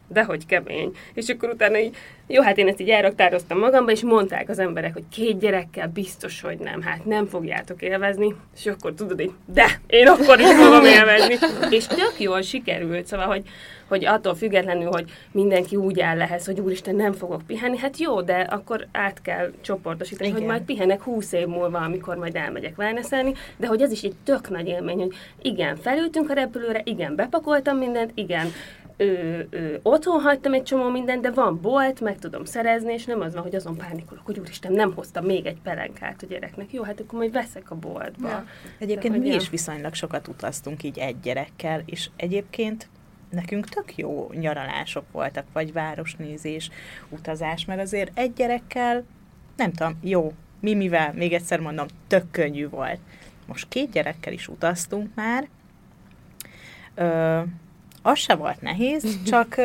de hogy kemény. És akkor utána így, jó, hát én ezt így elraktároztam magamba, és mondták az emberek, hogy két gyerekkel biztos, hogy nem, hát nem fogjátok élvezni, és akkor tudod így, de én akkor is fogom élvezni. És tök jól sikerült, szóval, hogy, hogy attól függetlenül, hogy mindenki úgy áll ehhez, hogy úristen, nem fogok pihenni, hát jó, de akkor át kell csoportosítani, Igen. hogy majd pihenek 20 év múlva, amikor majd elmegyek wellnesselni, de hogy ez is egy tök nagy élmény, hogy igen, felültünk a repülőre, igen, bepakoltam mindent, igen, ö, ö, otthon hagytam egy csomó mindent, de van bolt, meg tudom szerezni, és nem az van, hogy azon pánikolok, hogy úristen, nem hoztam még egy pelenkát a gyereknek. Jó, hát akkor majd veszek a boltba. Ja. Egyébként hogy mi ja. is viszonylag sokat utaztunk így egy gyerekkel, és egyébként nekünk tök jó nyaralások voltak, vagy városnézés, utazás, mert azért egy gyerekkel, nem tudom, jó, mi mivel, még egyszer mondom, tök könnyű volt. Most két gyerekkel is utaztunk már, Ö, az se volt nehéz, csak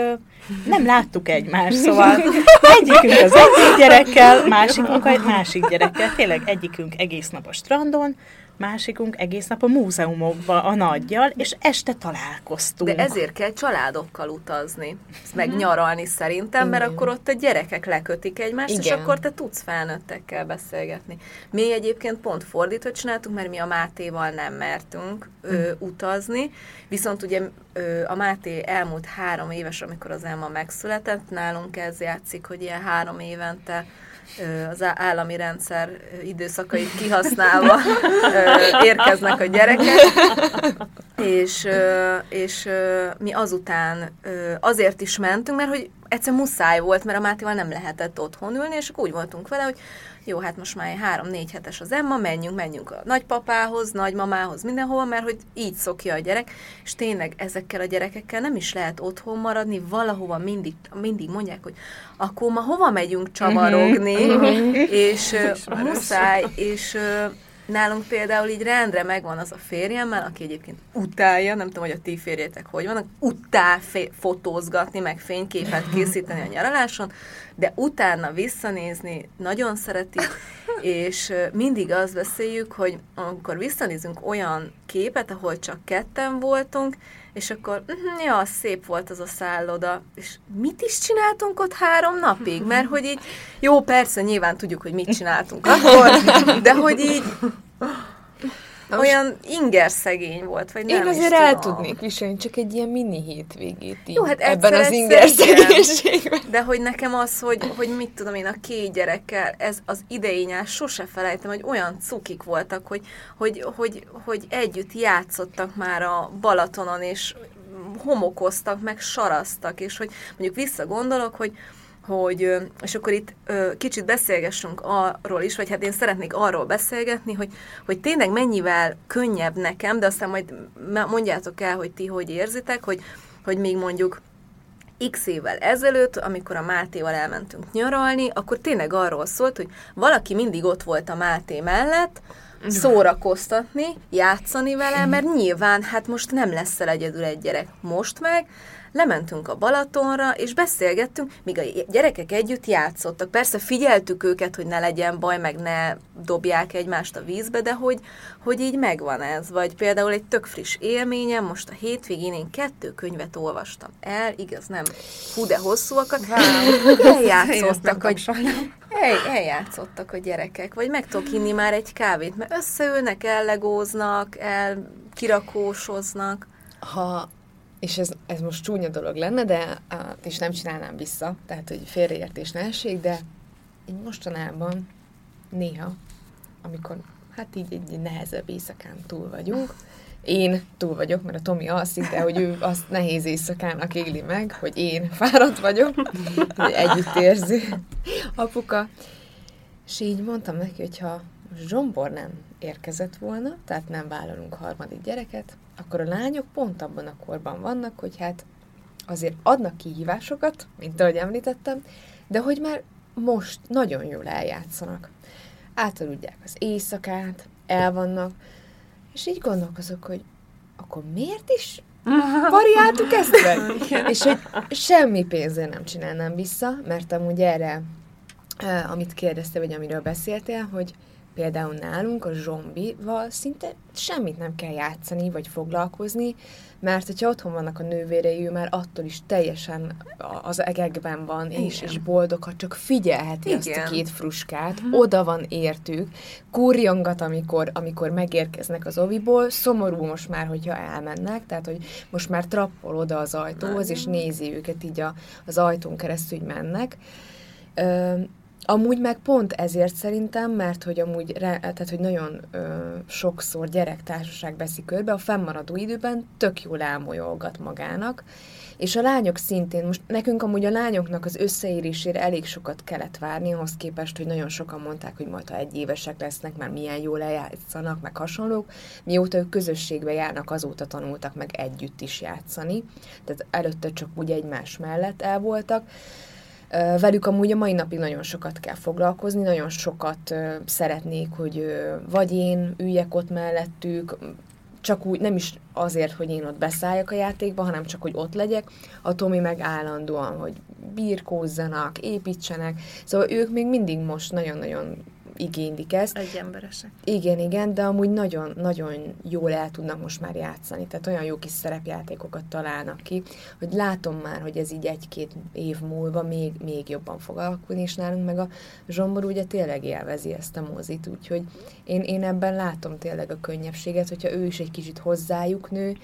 nem láttuk egymást, szóval egyikünk az egyik gyerekkel, másikunk a másik gyerekkel, tényleg egyikünk egész nap a strandon, másikunk egész nap a múzeumokba a nagyjal, és este találkoztunk. De ezért kell családokkal utazni, meg nyaralni szerintem, mert Igen. akkor ott a gyerekek lekötik egymást, és Igen. akkor te tudsz felnőttekkel beszélgetni. Mi egyébként pont fordított csináltunk, mert mi a Mátéval nem mertünk ö, utazni, viszont ugye ö, a Máté elmúlt három éves, amikor az Emma megszületett, nálunk ez játszik, hogy ilyen három évente az állami rendszer időszakait kihasználva érkeznek a gyerekek, és, és mi azután azért is mentünk, mert hogy egyszer muszáj volt, mert a Mátéval nem lehetett otthon ülni, és akkor úgy voltunk vele, hogy jó, hát most már három-négy hetes az Emma, menjünk, menjünk a nagypapához, nagymamához, mindenhova, mert hogy így szokja a gyerek, és tényleg ezekkel a gyerekekkel nem is lehet otthon maradni, valahova mindig, mindig mondják, hogy akkor ma hova megyünk csavarogni, és ö, muszáj, és ö, Nálunk például így rendre megvan az a férjemmel, aki egyébként utálja, nem tudom, hogy a ti férjétek hogy vannak, utál fé- fotózgatni, meg fényképet készíteni a nyaraláson, de utána visszanézni nagyon szereti, és mindig azt beszéljük, hogy amikor visszanézünk olyan képet, ahol csak ketten voltunk, és akkor, uh, ja, szép volt az a szálloda, és mit is csináltunk ott három napig? Mert hogy így, jó, persze, nyilván tudjuk, hogy mit csináltunk akkor, de hogy így, olyan inger szegény volt, vagy nem Én is azért el tudnék viselni csak egy ilyen mini hétvégét így, Jó, hát ebben az inger szegénységben. De hogy nekem az, hogy, hogy mit tudom én, a két gyerekkel, ez az idei nyár sose felejtem, hogy olyan cukik voltak, hogy, hogy, hogy, hogy együtt játszottak már a Balatonon, és homokoztak, meg saraztak, és hogy mondjuk visszagondolok, hogy hogy, és akkor itt kicsit beszélgessünk arról is, vagy hát én szeretnék arról beszélgetni, hogy, hogy tényleg mennyivel könnyebb nekem, de aztán majd mondjátok el, hogy ti hogy érzitek, hogy, hogy még mondjuk x évvel ezelőtt, amikor a Mátéval elmentünk nyaralni, akkor tényleg arról szólt, hogy valaki mindig ott volt a Máté mellett, szórakoztatni, játszani vele, mert nyilván hát most nem lesz el egyedül egy gyerek. Most meg lementünk a Balatonra, és beszélgettünk, míg a gyerekek együtt játszottak. Persze figyeltük őket, hogy ne legyen baj, meg ne dobják egymást a vízbe, de hogy, hogy így megvan ez. Vagy például egy tök friss élményem, most a hétvégén én kettő könyvet olvastam el, igaz, nem fú, de hosszúakat. Eljátszottak, hogy el, eljátszottak a gyerekek, vagy meg tudok inni már egy kávét, mert összeülnek, ellegóznak, el kirakósoznak. Ha, és ez, ez most csúnya dolog lenne, de és nem csinálnám vissza, tehát hogy félreértés ne essék, de így mostanában néha, amikor hát így egy nehezebb éjszakán túl vagyunk, én túl vagyok, mert a Tomi alszik, de hogy ő azt nehéz éjszakának éli meg, hogy én fáradt vagyok, hogy együttérző apuka. És így mondtam neki, hogy ha Zsombor nem érkezett volna, tehát nem vállalunk harmadik gyereket, akkor a lányok pont abban a korban vannak, hogy hát azért adnak kihívásokat, mint ahogy említettem, de hogy már most nagyon jól eljátszanak. Átaludják az éjszakát, elvannak, és így gondolkozok, hogy akkor miért is variáltuk ezt meg? és hogy semmi pénzért nem csinálnám vissza, mert amúgy erre, eh, amit kérdezte, vagy amiről beszéltél, hogy például nálunk a zombival szinte semmit nem kell játszani, vagy foglalkozni, mert hogyha otthon vannak a nővérei, ő már attól is teljesen az egekben van, és, Igen. és boldog, ha csak figyelheti azt a Igen. két fruskát, oda van értük, kurjongat, amikor, amikor megérkeznek az oviból, szomorú most már, hogyha elmennek, tehát, hogy most már trappol oda az ajtóhoz, és nézi őket így a, az ajtón keresztül, hogy mennek. Ö, Amúgy meg pont ezért szerintem, mert hogy amúgy, re, tehát hogy nagyon ö, sokszor gyerektársaság veszi körbe, a fennmaradó időben tök jól elmolyolgat magának, és a lányok szintén, most nekünk amúgy a lányoknak az összeérésére elég sokat kellett várni, ahhoz képest, hogy nagyon sokan mondták, hogy majd ha egy évesek lesznek, már milyen jól eljátszanak, meg hasonlók. Mióta ők közösségbe járnak, azóta tanultak meg együtt is játszani, tehát előtte csak úgy egymás mellett el voltak. Velük amúgy a mai napig nagyon sokat kell foglalkozni, nagyon sokat szeretnék, hogy vagy én üljek ott mellettük, csak úgy, nem is azért, hogy én ott beszálljak a játékba, hanem csak, hogy ott legyek. A Tomi meg állandóan, hogy birkózzanak, építsenek. Szóval ők még mindig most nagyon-nagyon igénylik ezt. Egy emberesek. Igen, igen, de amúgy nagyon-nagyon jól el tudnak most már játszani, tehát olyan jó kis szerepjátékokat találnak ki, hogy látom már, hogy ez így egy-két év múlva még, még jobban fog alakulni, és nálunk meg a Zsombor ugye tényleg élvezi ezt a mozit, úgyhogy én, én ebben látom tényleg a könnyebbséget, hogyha ő is egy kicsit hozzájuk nő,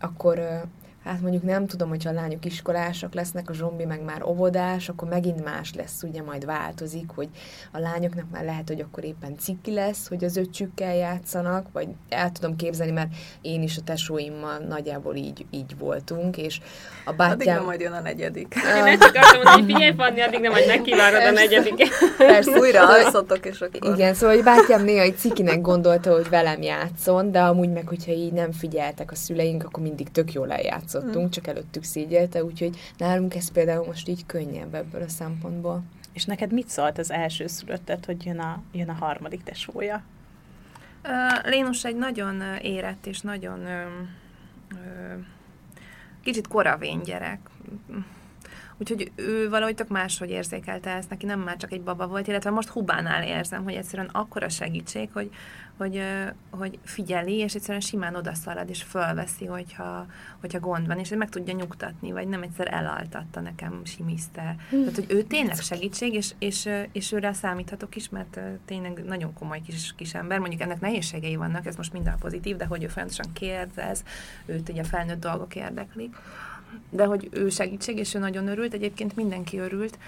akkor hát mondjuk nem tudom, hogyha a lányok iskolások lesznek, a zsombi meg már óvodás, akkor megint más lesz, ugye majd változik, hogy a lányoknak már lehet, hogy akkor éppen ciki lesz, hogy az öcsükkel játszanak, vagy el tudom képzelni, mert én is a tesóimmal nagyjából így, így voltunk, és a Addig nem bátyám... majd jön a negyedik. Én ezt akartam mondani, hogy figyelj, Fanni, addig nem, hogy megkívánod a negyediket. Persze, Újra szóval- alszotok, és akkor... Igen, szóval hogy bátyám néha egy cikinek gondolta, hogy velem játszon, de amúgy meg, hogyha így nem figyeltek a szüleink, akkor mindig tök jól eljátszottunk, csak előttük szégyelte, úgyhogy nálunk ez például most így könnyebb ebből a szempontból. És neked mit szólt az első szülöttet, hogy jön a, jön a harmadik tesója? Lénus egy nagyon érett és nagyon ö, ö, kicsit koravén gyerek. úgyhogy ő valahogy tök máshogy érzékelte ezt, neki nem már csak egy baba volt, illetve most Hubánál érzem, hogy egyszerűen akkora segítség, hogy, hogy, hogy figyeli, és egyszerűen simán odaszalad, és fölveszi, hogyha, hogyha gond van, és meg tudja nyugtatni, vagy nem egyszer elaltatta nekem, simiszte. Hm. Tehát, hogy ő tényleg segítség, és, és, és őre számíthatok is, mert tényleg nagyon komoly kis, kis ember, mondjuk ennek nehézségei vannak, ez most minden pozitív, de hogy ő folyamatosan kérdez, őt ugye felnőtt dolgok érdeklik, de hogy ő segítség, és ő nagyon örült, egyébként mindenki örült,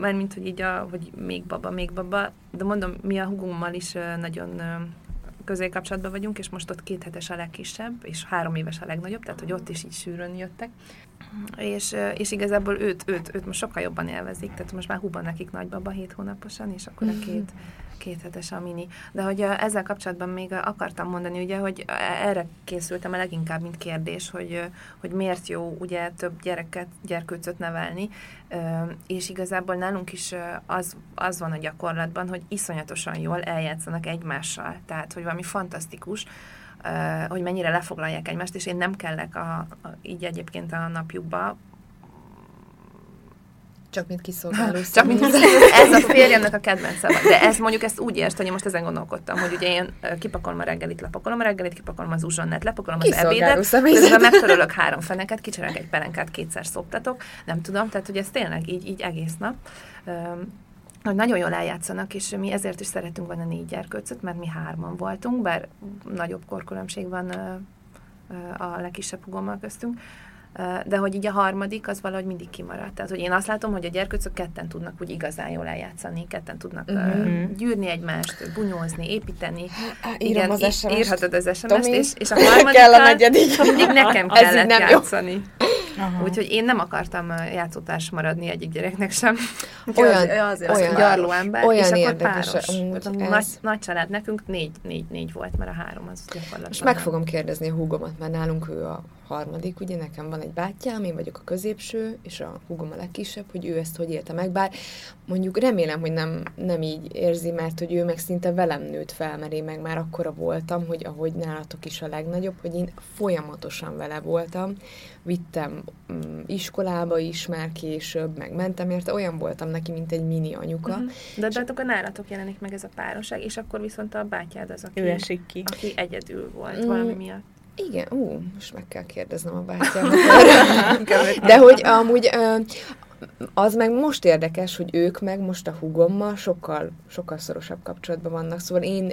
mármint, hogy így a, hogy még baba, még baba, de mondom, mi a hugummal is nagyon uh, közélkapcsolatban vagyunk, és most ott két hetes a legkisebb, és három éves a legnagyobb, tehát hogy ott is így sűrűn jöttek. És, és igazából őt, őt, őt most sokkal jobban élvezik, tehát most már húban nekik nagybaba hét hónaposan, és akkor a két, két hetes a mini. De hogy ezzel kapcsolatban még akartam mondani, ugye, hogy erre készültem el leginkább, mint kérdés, hogy, hogy miért jó ugye több gyereket, gyerkőcöt nevelni, és igazából nálunk is az, az van a gyakorlatban, hogy iszonyatosan jól eljátszanak egymással, tehát hogy valami fantasztikus, hogy mennyire lefoglalják egymást, és én nem kellek a, a, így egyébként a napjukba, Csak mint kiszolgáló csak mint ez a férjemnek a kedvenc szava. De ez mondjuk ezt úgy érte, hogy én most ezen gondolkodtam, hogy ugye én kipakolom a reggelit, lepakolom a reggelit, kipakolom az uzsonnát, lepakolom az ebédet, közben megtörölök három feneket, kicserek egy pelenkát, kétszer szoptatok, nem tudom, tehát hogy ez tényleg így, így egész nap. Öm, hogy nagyon jól eljátszanak, és mi ezért is szeretünk volna négy gyerkőcöt, mert mi hárman voltunk, bár nagyobb korkülönbség van a legkisebb hugommal köztünk, de hogy így a harmadik, az valahogy mindig kimaradt. Tehát, hogy én azt látom, hogy a gyerkőcök ketten tudnak úgy igazán jól eljátszani, ketten tudnak uh-huh. gyűrni egymást, bunyózni, építeni. Írom az SMS-t. írhatod az SMS-t, és, és a kell a negyedik. mindig nekem kellett nem jó. játszani. Aha. Úgyhogy én nem akartam játszótárs maradni egyik gyereknek sem. Olyan- az, az, olyan- Gyarló ember, olyan és akkor páros. amúgy Tehát ez. Nagy, nagy család, nekünk négy, négy, négy volt, mert a három az gyakorlatilag. Most meg fogom kérdezni a húgomat, mert nálunk ő a harmadik, ugye nekem van egy bátyám, én vagyok a középső, és a húgom a legkisebb, hogy ő ezt hogy élte meg, bár mondjuk remélem, hogy nem, nem így érzi, mert hogy ő meg szinte velem nőtt fel, mert én meg már akkora voltam, hogy ahogy nálatok is a legnagyobb, hogy én folyamatosan vele voltam, vittem mm, iskolába is már később, meg mentem érte, olyan voltam neki, mint egy mini anyuka. Mhm. De, de akkor nálatok jelenik meg ez a párosság, és akkor viszont a bátyád az, aki, Ő esik ki. aki egyedül volt Mm. valami miatt. Igen, ú, most meg kell kérdeznem a bátyámat. De hogy amúgy az meg most érdekes, hogy ők meg most a hugommal sokkal, sokkal szorosabb kapcsolatban vannak. Szóval én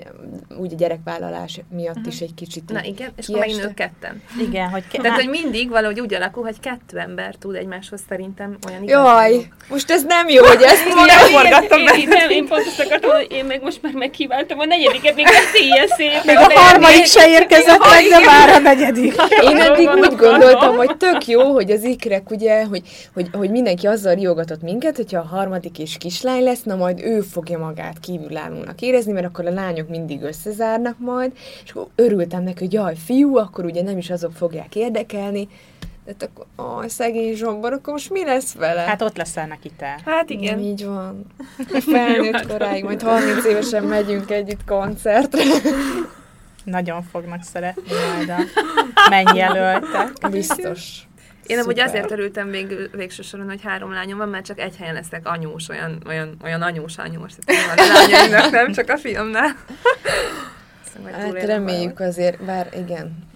úgy a gyerekvállalás miatt is egy kicsit Na igen, és akkor megint ők ketten. Igen, hogy ke- Tehát, hogy mindig valahogy úgy alakul, hogy kettő ember tud egymáshoz szerintem olyan Jaj, igazságok. most ez nem jó, hogy ezt Én, mi én, én, nem, én pont azt akartam, hogy én meg most már megkívántam a negyediket, még a széjjel szép. Még a harmadik se érkezett meg, de már a negyedik. Én eddig úgy gondoltam, hogy tök jó, hogy az ikrek ugye, hogy, hogy, hogy mindenki azzal riogatott minket, hogyha a harmadik és kislány lesz, na majd ő fogja magát kívülállónak érezni, mert akkor a lányok mindig összezárnak majd, és akkor örültem neki, hogy jaj, fiú, akkor ugye nem is azok fogják érdekelni, de hát akkor, aj, szegény zsombor, akkor most mi lesz vele? Hát ott leszel neki te. Hát igen. Így van. Felnőtt koráig, majd 30 évesen megyünk együtt koncertre. Nagyon fognak szeretni majd a mennyjelöltek. Biztos. Én amúgy Szuper. azért örültem végül, végső soron, hogy három lányom van, mert csak egy helyen leszek anyós, olyan, olyan, olyan anyós anyós. Tehát van a lányaimnak, nem csak a fiamnál. Szóval Hát reméljük azért, bár igen,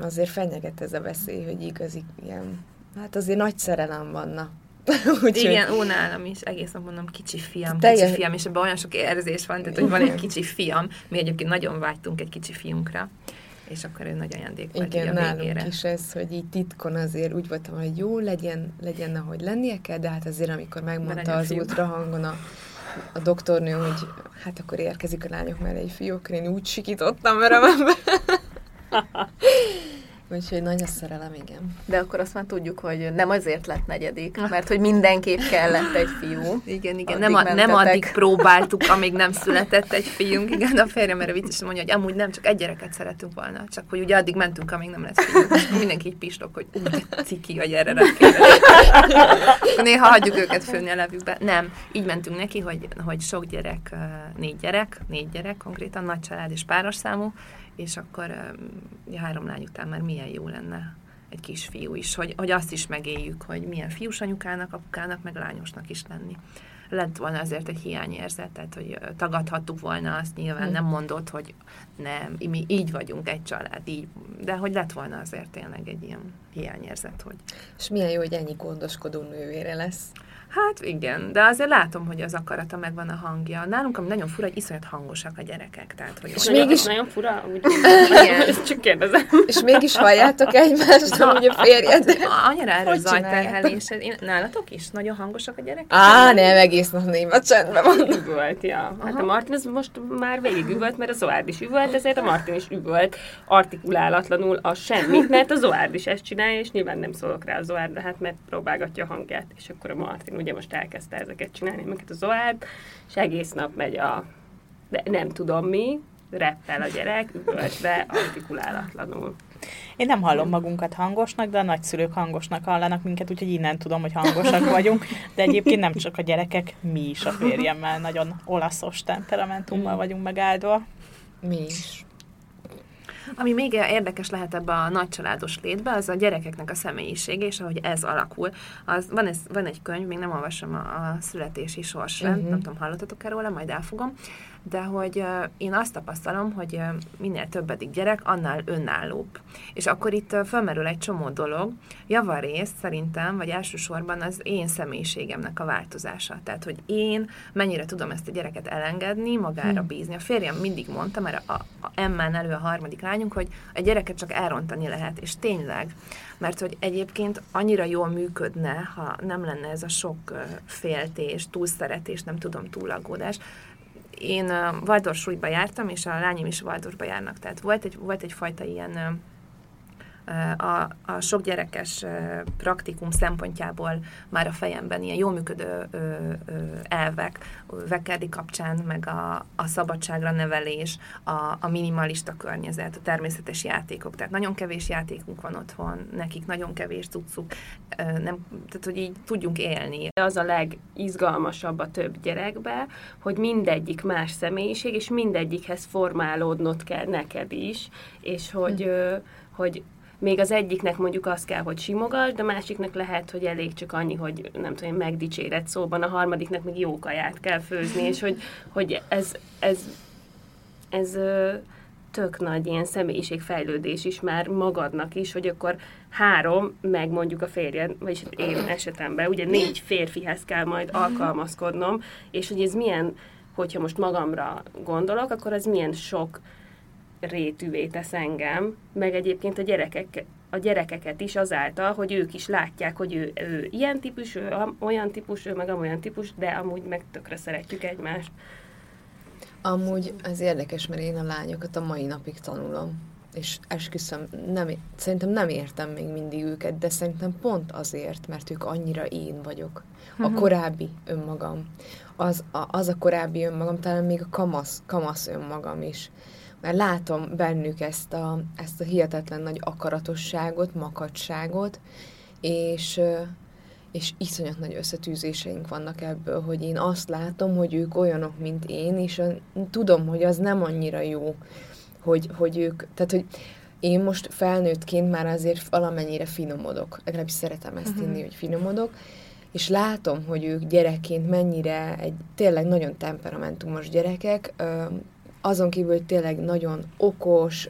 azért fenyeget ez a veszély, hogy igazi ilyen, hát azért nagy szerelem vanna. Úgyhogy Igen, ó, nálam is, egész nap mondom, kicsi fiam, Teljes- kicsi fiam, és ebben olyan sok érzés van, tehát hogy van egy kicsi fiam, mi egyébként nagyon vágytunk egy kicsi fiunkra, és akkor ő nagy ajándék volt igen, a nálunk végére. is ez, hogy így titkon azért úgy voltam, hogy jó legyen, legyen, ahogy lennie kell, de hát azért, amikor megmondta az fiú. ultrahangon a, a doktornő, hogy hát akkor érkezik a lányok mellé egy fiú, akkor én úgy sikítottam örömembe. Úgyhogy nagy a szerelem, igen. De akkor azt már tudjuk, hogy nem azért lett negyedik, mert hogy mindenképp kellett egy fiú. Igen, igen, Addig nem, a, nem addig próbáltuk, amíg nem született egy fiunk. Igen, a férjem erre viccesen mondja, hogy amúgy nem, csak egy gyereket szeretünk volna. Csak hogy ugye addig mentünk, amíg nem lesz fiunk. És mindenki így pistok, hogy ú, de ciki, hogy erre Néha hagyjuk őket főni a levükbe. Nem, így mentünk neki, hogy, hogy sok gyerek, négy gyerek, négy gyerek konkrétan, nagy család és páros számú, és akkor ugye három lány után már milyen jó lenne egy kisfiú is, hogy, hogy azt is megéljük, hogy milyen fiús anyukának, apukának, meg lányosnak is lenni lett volna azért egy hiányérzet, tehát hogy tagadhattuk volna azt, nyilván Hm. nem mondott, hogy nem, mi így vagyunk, egy család, így, de hogy lett volna azért tényleg egy ilyen hiányérzet, hogy És milyen jó, hogy ennyi gondoskodó nővére lesz. Hát igen, de azért látom, hogy az akarata megvan a hangja. Nálunk ami nagyon fura, hogy iszonyat hangosak a gyerekek. Tehát, hogy És mégis- nagyon fura, úgy, Igen. ezt csak kérdezem. És mégis halljátok egymást, hogy a férjed. Annyira erre Hogy zajterhelés. Én- Nálatok is? Nagyon hangosak a gyerekek? Á, nem, egész nap néma csendben van. Üvölt, ja. Hát a Martin az most már végig üvölt, mert a Zoárd is üvölt, ezért a Martin is üvölt artikulálatlanul a semmit, mert a Zoárd is ezt csinálja, és nyilván nem szólok rá a Zoárdra, hát mert próbálgatja a hangját, és akkor a Martin ugye most elkezdte ezeket csinálni, amiket a Zoárd, és egész nap megy a, de nem tudom mi, reppel a gyerek, üvöltve, artikulálatlanul. Én nem hallom magunkat hangosnak, de a nagyszülők hangosnak hallanak minket, úgyhogy innen tudom, hogy hangosak vagyunk. De egyébként nem csak a gyerekek, mi is a férjemmel nagyon olaszos temperamentummal vagyunk megáldva. Mi is. Ami még érdekes lehet ebbe a nagycsaládos létbe, az a gyerekeknek a személyisége, és ahogy ez alakul. Az, van, ez, van egy könyv, még nem olvasom a, a születési sorsrend, Mhm. nem tudom, hallottatok-e róla, majd elfogom, de hogy én azt tapasztalom, hogy minél többedik gyerek, annál önállóbb. És akkor itt felmerül egy csomó dolog, javarészt szerintem, vagy elsősorban az én személyiségemnek a változása. Tehát, hogy én mennyire tudom ezt a gyereket elengedni, magára Hm. bízni. A férjem mindig mondta, mert a, a Emmán elő a harmadik lányunk, hogy a gyereket csak elrontani lehet, és tényleg, mert hogy egyébként annyira jól működne, ha nem lenne ez a sok féltés, túlszeretés, nem tudom, túlaggódás. Én Waldorfsúlyba jártam, és a lányim is Waldorfba járnak, tehát volt, egy, volt egyfajta ilyen a, a sok gyerekes praktikum szempontjából már a fejemben ilyen jól működő elvek, Vekerdi kapcsán, meg a, a szabadságra nevelés, a, a minimalista környezet, a természetes játékok. Tehát nagyon kevés játékunk van otthon, nekik nagyon kevés cuccuk, nem, tehát hogy így tudjunk élni. Az a legizgalmasabb a több gyerekbe, hogy mindegyik más személyiség, és mindegyikhez formálódnod kell neked is, és hogy, ö, hogy még az egyiknek mondjuk azt kell, hogy simogass, de másiknak lehet, hogy elég csak annyi, hogy nem tudom, én megdicséred szóban, a harmadiknak még jó kaját kell főzni, és hogy, hogy ez, ez, ez ö, tök nagy ilyen személyiségfejlődés is már magadnak is, hogy akkor három, meg mondjuk a férjed, vagyis én esetemben, ugye négy férfihez kell majd alkalmazkodnom, és hogy ez milyen, hogyha most magamra gondolok, akkor az milyen sok rétűvé tesz engem, meg egyébként a gyerekek, a gyerekeket is azáltal, hogy ők is látják, hogy ő, ő ilyen típus, ő olyan típus, ő meg amolyan típus, de amúgy meg tökre szeretjük egymást. Amúgy ez érdekes, mert én a lányokat a mai napig tanulom. És esküszöm, nem, szerintem nem értem még mindig őket, de szerintem pont azért, mert ők annyira én vagyok. A korábbi önmagam. Az a, az a korábbi önmagam, talán még a kamasz, kamasz önmagam is. Mert látom bennük ezt a, ezt a hihetetlen nagy akaratosságot, makacságot, és, és iszonyat nagy összetűzéseink vannak ebből, hogy én azt látom, hogy ők olyanok, mint én, és tudom, hogy az nem annyira jó, hogy, hogy ők, tehát, hogy én most felnőttként már azért valamennyire finomodok, legalábbis szeretem ezt hinni, hogy finomodok, és látom, hogy ők gyerekként mennyire egy tényleg nagyon temperamentumos gyerekek, azon kívül, tényleg nagyon okos,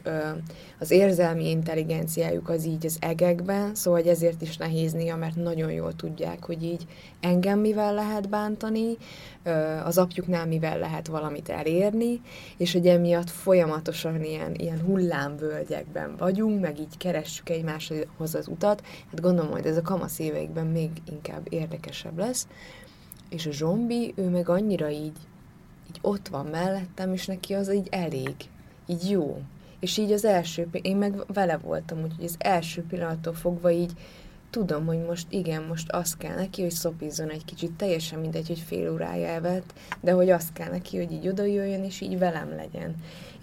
az érzelmi intelligenciájuk az így az egekben, szóval hogy ezért is nehéz néha, mert nagyon jól tudják, hogy így engem mivel lehet bántani, az apjuknál mivel lehet valamit elérni, és hogy emiatt folyamatosan ilyen, ilyen hullámvölgyekben vagyunk, meg így keressük egymáshoz az utat. Hát gondolom, hogy ez a kamasz éveikben még inkább érdekesebb lesz. És a zombi, ő meg annyira így ott van mellettem, és neki az így elég, így jó. És így az első, én meg vele voltam, úgyhogy az első pillanattól fogva így tudom, hogy most igen, most az kell neki, hogy szopizzon egy kicsit, teljesen mindegy, hogy fél órája elvett, de hogy azt kell neki, hogy így oda jöjjön, és így velem legyen.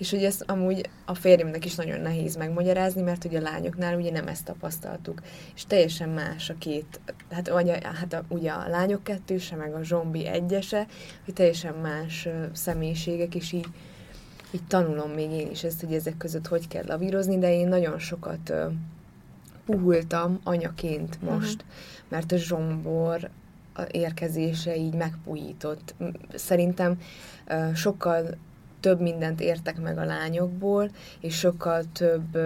És hogy ezt amúgy a férjemnek is nagyon nehéz megmagyarázni, mert hogy a lányoknál ugye nem ezt tapasztaltuk. És teljesen más a két, hát, vagy a, hát a, ugye a lányok kettőse, meg a zombi egyese, hogy teljesen más személyiségek, és így, így tanulom még én is ezt, hogy ezek között hogy kell lavírozni, de én nagyon sokat puhultam anyaként most, uh-huh. mert a zsombor a érkezése így megpuhított. M- Szerintem sokkal több mindent értek meg a lányokból, és sokkal több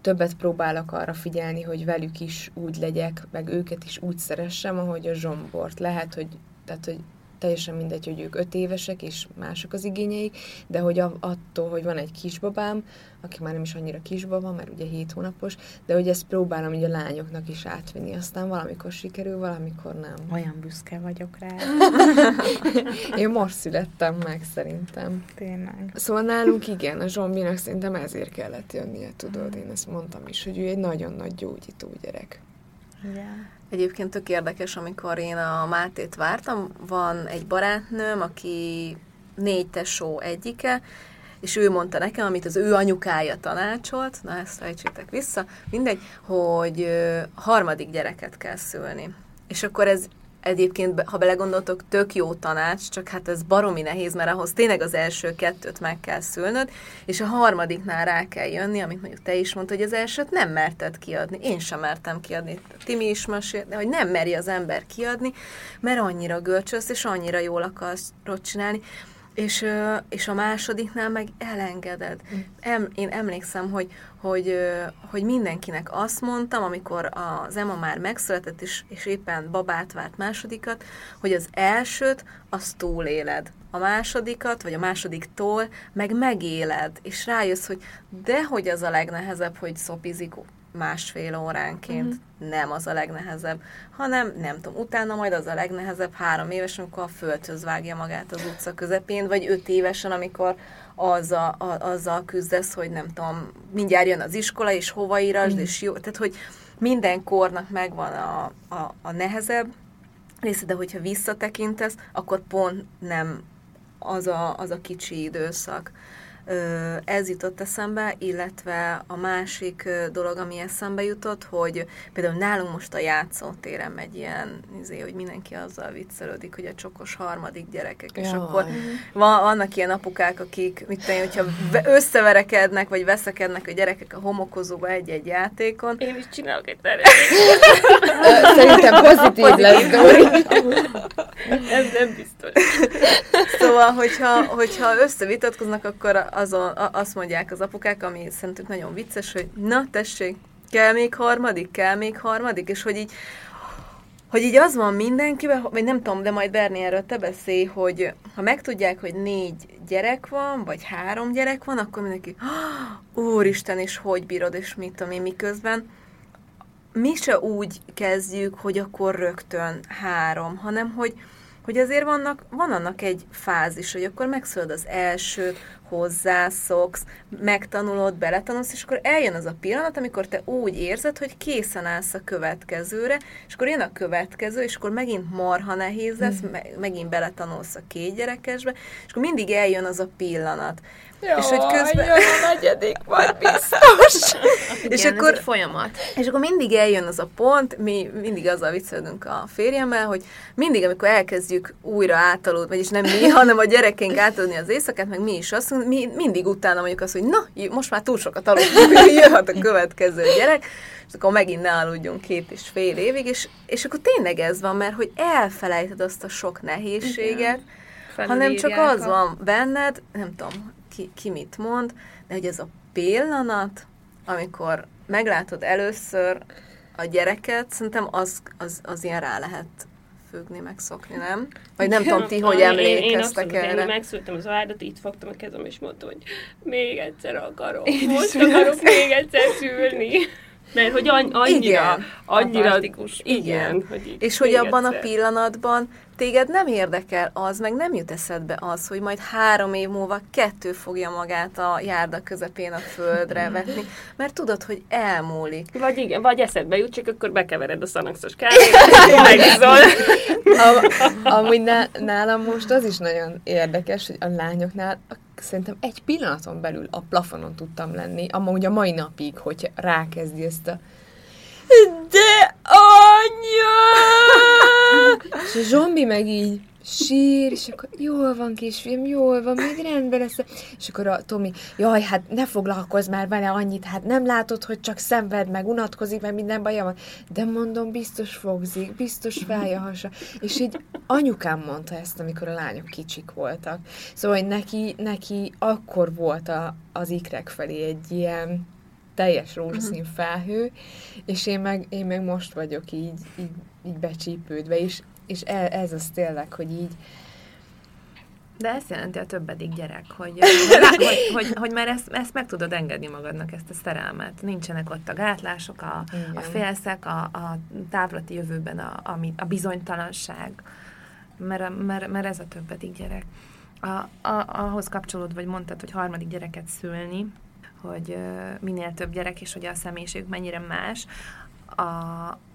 többet próbálok arra figyelni, hogy velük is úgy legyek, meg őket is úgy szeressem, ahogy a zsombort. Lehet, hogy, tehát, hogy teljesen mindegy, hogy ők öt évesek, és mások az igényeik, de hogy a, attól, hogy van egy kisbabám, aki már nem is annyira kisbaba, mert ugye 7 hónapos, de hogy ezt próbálom így a lányoknak is átvinni. Aztán valamikor sikerül, valamikor nem. Olyan büszke vagyok rá. Én most születtem meg, szerintem. Tényleg. Szóval nálunk igen, a Zsombinak szerintem ezért kellett jönnie, tudod, én ezt mondtam is, hogy ő egy nagyon nagy gyógyító gyerek. Igen. Egyébként tök érdekes, amikor én a Mátét vártam, van egy barátnőm, aki négy tesó egyike, és ő mondta nekem, amit az ő anyukája tanácsolt, na ezt fejtsétek vissza, mindegy, hogy harmadik gyereket kell szülni. És akkor ez egyébként, ha belegondoltok, tök jó tanács, csak hát ez baromi nehéz, mert ahhoz tényleg az első kettőt meg kell szülnöd, és a harmadiknál rá kell jönni, amit mondjuk te is mondtad, hogy az elsőt nem merted kiadni. Én sem mertem kiadni. Timi is mesélt, hogy nem meri az ember kiadni, mert annyira görcsös, és annyira jól akarsz csinálni. És, és a másodiknál meg elengeded. Em, én emlékszem, hogy, hogy, hogy mindenkinek azt mondtam, amikor az Emma már megszületett, és, és éppen babát várt másodikat, hogy az elsőt, azt túléled. A másodikat, vagy a másodiktól meg megéled, és rájössz, hogy dehogy az a legnehezebb, hogy szopizik másfél óránként. Uh-huh. Nem az a legnehezebb, hanem nem tudom, utána majd az a legnehezebb három éves, amikor a földhöz vágja magát az utca közepén, vagy öt évesen, amikor azzal, a, azzal küzdesz, hogy nem tudom, mindjárt jön az iskola, és hova írasd, uh-huh. és jó, tehát hogy minden kornak megvan a, a, a nehezebb része, de hogyha visszatekintesz, akkor pont nem az a, az a kicsi időszak. Ez jutott eszembe, illetve a másik dolog, ami eszembe jutott, hogy például nálunk most a játszótéren megy ilyen, izé, hogy mindenki azzal viccelődik, hogy a csokos harmadik gyerekek, és Jaj. akkor van, vannak ilyen apukák, akik, mit én, hogyha ve- összeverekednek, vagy veszekednek a gyerekek a homokozóba egy-egy játékon, Én is csinálok egy tervet. Ö, Szerintem pozitív lesz, Dori. Ez nem biztos. Szóval, hogyha, hogyha összevitatkoznak, akkor azon, a- azt mondják az apukák, ami szerintük nagyon vicces, hogy na tessék, kell még harmadik, kell még harmadik, és hogy így, hogy így az van mindenkiben, vagy nem tudom, de majd Berni erről te beszélj, hogy ha megtudják, hogy négy gyerek van, vagy három gyerek van, akkor mindenki, "Ah, úristen, és hogy bírod, és mit tudom én, miközben mi se úgy kezdjük, hogy akkor rögtön három, hanem hogy, hogy azért vannak, van annak egy fázis, hogy akkor megszülöd az elsőt, hozzászoksz, megtanulod, beletanulsz, és akkor eljön az a pillanat, amikor te úgy érzed, hogy készen állsz a következőre, és akkor jön a következő, és akkor megint marha nehéz lesz, me- megint beletanulsz a két gyerekesbe, és akkor mindig eljön az a pillanat. És hogy közben... Jön a negyedik, majd biztos. és Igen, akkor ez egy folyamat. és akkor mindig eljön az a pont, mi mindig azzal viccelődünk a férjemmel, hogy mindig, amikor elkezdjük újra átaludni, vagyis nem mi, hanem a gyerekeink átaludni az éjszakát, meg mi is azt mondjuk, mi mindig utána mondjuk azt, hogy na, most már túl sokat aludtunk, hogy jöhet a következő gyerek, és akkor megint ne aludjunk két és fél évig, és, és akkor tényleg ez van, mert hogy elfelejted azt a sok nehézséget, hanem csak az van benned, nem tudom, ki, ki mit mond, de hogy ez a pillanat, amikor meglátod először a gyereket, szerintem az, az, az ilyen rá lehet függni, megszokni, nem? Vagy nem tudom ti, hogy Én, én emlékeztek abszolút, erre. Én megszültem az állatot, így fogtam a kezem, és mondtam, hogy még egyszer akarok. Most akarok még egyszer szülni. Mert hogy annyira, Igen. annyira, Fantasztikus. igen. Hogy így És hogy abban a egyszer. pillanatban téged nem érdekel az, meg nem jut eszedbe az, hogy majd három év múlva kettő fogja magát a járda közepén a földre vetni, mert tudod, hogy elmúlik. Vagy igen, vagy eszedbe jut, csak akkor bekevered a szanaxos kávét, megiszol. Am- amúgy ná- nálam most az is nagyon érdekes, hogy a lányoknál a- szerintem egy pillanaton belül a plafonon tudtam lenni, amúgy a mai napig, hogy rákezdi ezt a de anya! És a zombi meg így sír, és akkor jól van kisfiam, jól van, még rendben lesz. És akkor a Tomi, jaj, hát ne foglalkozz már vele annyit, hát nem látod, hogy csak szenved, meg unatkozik, meg minden baja van. De mondom, biztos fogzik, biztos fáj a hasa. És így anyukám mondta ezt, amikor a lányok kicsik voltak. Szóval, hogy neki, neki akkor volt a, az ikrek felé egy ilyen teljes rózsaszín felhő, és én meg, én meg most vagyok így, így, így becsípődve, és, és e- ez az tényleg, hogy így, De ezt jelenti a többedik gyerek, hogy, hogy, hogy, hogy, már ezt, ezt meg tudod engedni magadnak, ezt a szerelmet. Nincsenek ott a gátlások, a, Igen. a félszek, a, a távlati jövőben a, a, a bizonytalanság, mert, mert, mert ez a többedik gyerek. A, a, ahhoz kapcsolód, vagy mondtad, hogy harmadik gyereket szülni, hogy minél több gyerek, és hogy a személyiségük mennyire más. A,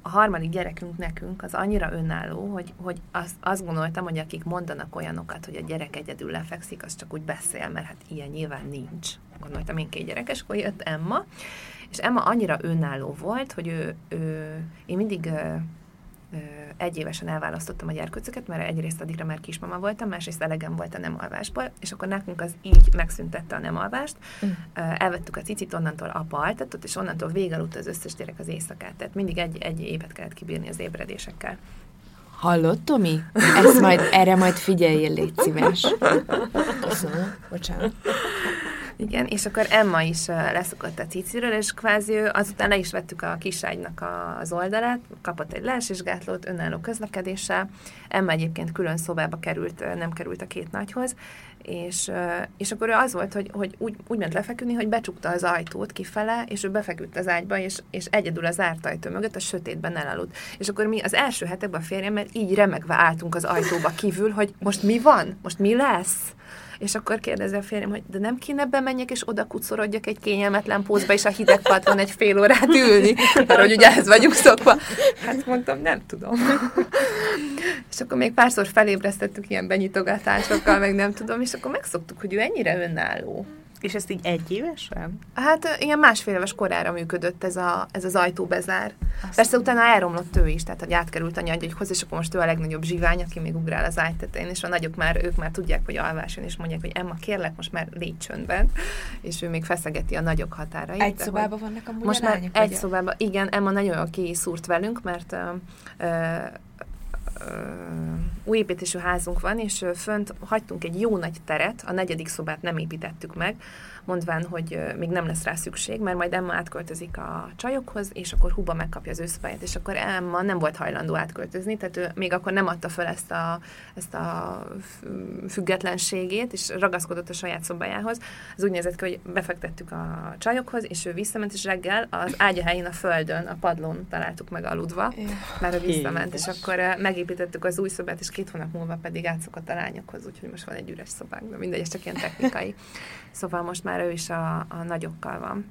a harmadik gyerekünk nekünk az annyira önálló, hogy, hogy azt, azt gondoltam, hogy akik mondanak olyanokat, hogy a gyerek egyedül lefekszik, az csak úgy beszél, mert hát ilyen nyilván nincs. Gondoltam én két gyerekes, akkor jött Emma, és Emma annyira önálló volt, hogy ő, ő én mindig egy évesen elválasztottam a gyerkőcöket, mert egyrészt addigra már kismama voltam, másrészt elegem volt a nem alvásból, és akkor nekünk az így megszüntette a nem alvást. Mm. Elvettük a cicit, onnantól apa altatott, és onnantól végaludt az összes gyerek az éjszakát. Tehát mindig egy, egy évet kellett kibírni az ébredésekkel. Hallod, Tomi? Ezt majd, erre majd figyeljél, légy szíves. Köszönöm, bocsánat. Igen, és akkor Emma is leszokott a ciciről, és kvázi azután le is vettük a kiságynak az oldalát, kapott egy leesésgátlót önálló közlekedéssel. Emma egyébként külön szobába került, nem került a két nagyhoz, és, és akkor ő az volt, hogy, hogy úgy, úgy ment lefeküdni, hogy becsukta az ajtót kifele, és ő befeküdt az ágyba, és, és egyedül az zárt ajtó mögött a sötétben elaludt. És akkor mi az első hetekben a férjemmel így remegve álltunk az ajtóba kívül, hogy most mi van? Most mi lesz? És akkor kérdezi a férjem, hogy de nem kéne bemenjek, és oda kucorodjak egy kényelmetlen pózba, és a hideg padlón egy fél órát ülni, mert hogy ugye ehhez vagyunk szokva. Hát mondtam, nem tudom. és akkor még párszor felébresztettük ilyen benyitogatásokkal, meg nem tudom, és akkor megszoktuk, hogy ő ennyire önálló. És ezt így egy évesen? Hát ilyen másfél éves korára működött ez, a, ez az ajtóbezár. Persze utána elromlott ő is, tehát hogy átkerült a nyagyegyhoz, és akkor most ő a legnagyobb zsivány, aki még ugrál az ágy tetején, és a nagyok már, ők már tudják, hogy alváson, és mondják, hogy Emma, kérlek, most már légy csöndben, és ő még feszegeti a nagyok határait. Egy de szobában vannak amúgy most a már lányok, egy vagy? szobában, igen, Emma nagyon jól kiszúrt velünk, mert ö, ö, új építésű házunk van, és fönt hagytunk egy jó nagy teret, a negyedik szobát nem építettük meg, mondván, hogy még nem lesz rá szükség, mert majd Emma átköltözik a csajokhoz, és akkor Huba megkapja az ő szobáját, és akkor Emma nem volt hajlandó átköltözni, tehát ő még akkor nem adta fel ezt a, ezt a függetlenségét, és ragaszkodott a saját szobájához. Az úgy nézett ki, hogy befektettük a csajokhoz, és ő visszament, és reggel az ágya helyén a földön, a padlón találtuk meg aludva, már ő visszament, és akkor megépítettük az új szobát, és két hónap múlva pedig átszokott a lányokhoz, úgyhogy most van egy üres szobánk, de mindegy, ez csak ilyen technikai. Szóval most már ő is a, a nagyokkal van.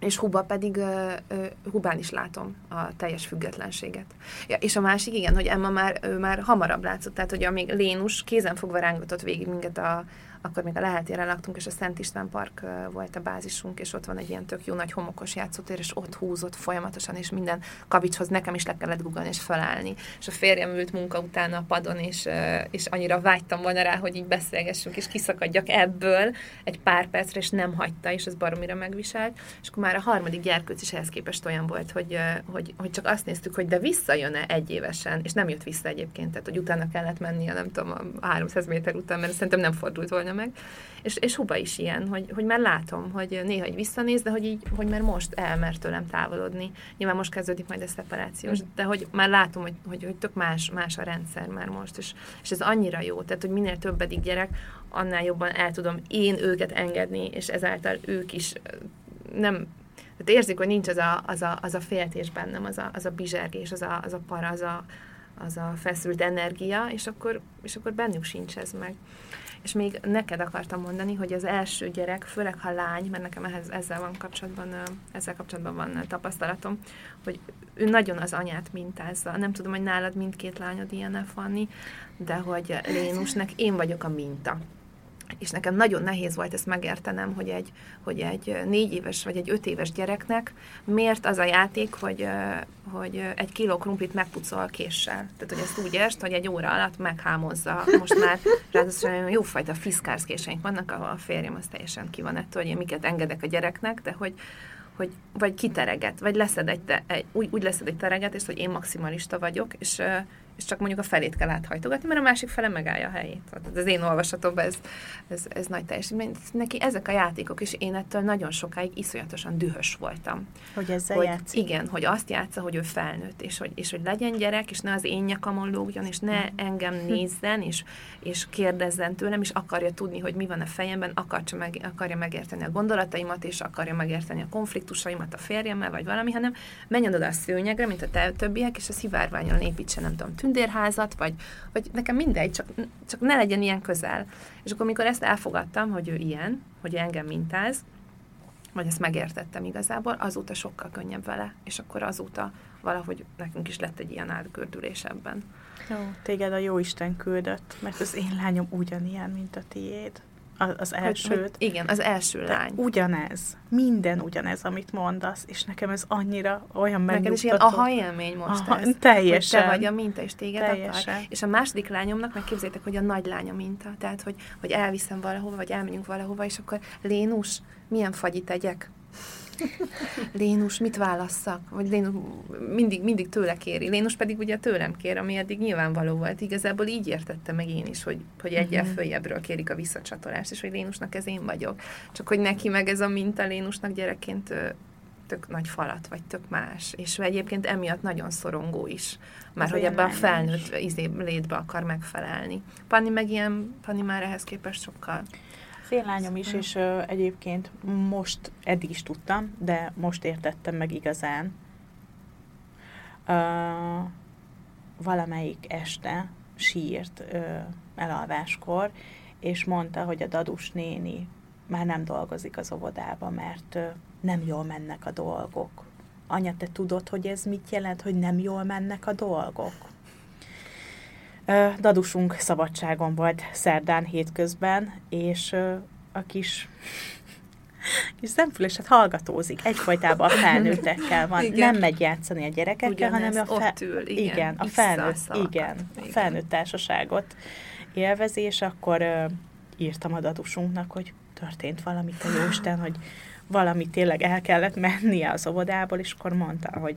És Huba pedig, ö, Hubán is látom a teljes függetlenséget. Ja, és a másik, igen, hogy Emma már, ő már hamarabb látszott, tehát hogy amíg Lénus kézen fogva rángatott végig minket a, akkor még a Leheltére laktunk, és a Szent István Park volt a bázisunk, és ott van egy ilyen tök jó nagy homokos játszótér, és ott húzott folyamatosan, és minden kavicshoz nekem is le kellett guggolni és felállni. És a férjem ült munka után a padon, és, és annyira vágytam volna rá, hogy így beszélgessünk, és kiszakadjak ebből egy pár percre, és nem hagyta, és ez baromira megviselt. És akkor már a harmadik gyerkőc is ehhez képest olyan volt, hogy, hogy, hogy csak azt néztük, hogy de visszajön-e egy évesen, és nem jött vissza egyébként, tehát hogy utána kellett mennie, nem tudom, a 300 méter után, mert szerintem nem fordult volna meg. És, és Huba is ilyen, hogy, hogy már látom, hogy néha így visszanéz, de hogy így, hogy már most elmer tőlem távolodni. Nyilván most kezdődik majd a szeparációs, de hogy már látom, hogy, hogy, hogy tök más, más a rendszer már most, és, és ez annyira jó, tehát hogy minél többedik gyerek, annál jobban el tudom én őket engedni, és ezáltal ők is nem, tehát érzik, hogy nincs az a, az a, az a féltés bennem, az a, az a bizsergés, az a, az a para, az a, az a feszült energia, és akkor, és akkor bennük sincs ez meg. És még neked akartam mondani, hogy az első gyerek, főleg ha lány, mert nekem ehhez, ezzel van kapcsolatban, ezzel kapcsolatban van tapasztalatom, hogy ő nagyon az anyát mintázza. Nem tudom, hogy nálad mindkét lányod ilyen Fanni, de hogy Lénusnek én vagyok a minta. És nekem nagyon nehéz volt ezt megértenem, hogy egy, hogy egy négy éves vagy egy öt éves gyereknek miért az a játék, hogy, hogy egy kiló krumplit megpucol késsel. Tehát, hogy ezt úgy értsd, hogy egy óra alatt meghámozza. Most már ráadásul jófajta friszkárszkéseink vannak, ahol a férjem az teljesen ki van ettől, hogy én miket engedek a gyereknek, de hogy, hogy vagy kitereget, vagy leszed egy, te, egy úgy, úgy leszed egy tereget, és hogy én maximalista vagyok, és és csak mondjuk a felét kell áthajtogatni, mert a másik fele megállja a helyét. Tehát az én olvasatomban ez, ez, ez nagy teljesítmény. Neki ezek a játékok, és én ettől nagyon sokáig iszonyatosan dühös voltam. Hogy ezzel hogy, játszik? Igen, hogy azt játsza, hogy ő felnőtt, és hogy, és hogy legyen gyerek, és ne az én nyakamon lógjon, és ne engem nézzen, és, és kérdezzen tőlem, és akarja tudni, hogy mi van a fejemben, akarja, meg, akarja megérteni a gondolataimat, és akarja megérteni a konfliktusaimat a férjemmel, vagy valami, hanem menjen oda a szőnyegre, mint a többiek, és a szivárványon építse, nem tudom, tündérházat, vagy, vagy nekem mindegy, csak, csak ne legyen ilyen közel. És akkor, mikor ezt elfogadtam, hogy ő ilyen, hogy ő engem mintáz, vagy ezt megértettem igazából, azóta sokkal könnyebb vele, és akkor azóta valahogy nekünk is lett egy ilyen átgördülés ebben. Jó, téged a Jóisten küldött, mert az én lányom ugyanilyen, mint a tiéd az elsőt. Hogy, hogy igen, az első de lány. Ugyanez. Minden ugyanez, amit mondasz, és nekem ez annyira olyan megnyugtató. Neked is ilyen aha élmény most aha, ez. Teljesen. Hogy te vagy a minta, és téged teljesen. akar. És a második lányomnak megképzeljétek, hogy a nagy lánya minta. Tehát, hogy, hogy elviszem valahova, vagy elmegyünk valahova, és akkor Lénus, milyen fagyit tegyek? Lénus, mit válasszak? Vagy Lénus mindig, mindig tőle kéri. Lénus pedig ugye tőlem kér, ami eddig nyilvánvaló volt. Igazából így értette meg én is, hogy, hogy egyel uh-huh. följebbről kérik a visszacsatolást, és hogy Lénusnak ez én vagyok. Csak hogy neki meg ez a minta Lénusnak gyerekként tök nagy falat, vagy tök más. És egyébként emiatt nagyon szorongó is. Már hogy ebbe a felnőtt izé, létbe akar megfelelni. Pani meg ilyen, Pani már ehhez képest sokkal én lányom is, és ö, egyébként most, eddig is tudtam, de most értettem meg igazán. Ö, valamelyik este sírt ö, elalváskor, és mondta, hogy a dadus néni már nem dolgozik az óvodába, mert ö, nem jól mennek a dolgok. Anya, te tudod, hogy ez mit jelent, hogy nem jól mennek a dolgok? Dadusunk szabadságon volt szerdán hétközben, és a kis kis szemfüleset hallgatózik. Egyfajtában a felnőttekkel van. Igen. Nem megy játszani a gyerekekkel, Ugyanez, hanem a, fe- ül, igen, igen, a felnőtt, igen, a felnőtt társaságot élvezi, és akkor uh, írtam a dadusunknak, hogy történt valami, te jóisten, hogy valami tényleg el kellett mennie az óvodából, és akkor mondta, hogy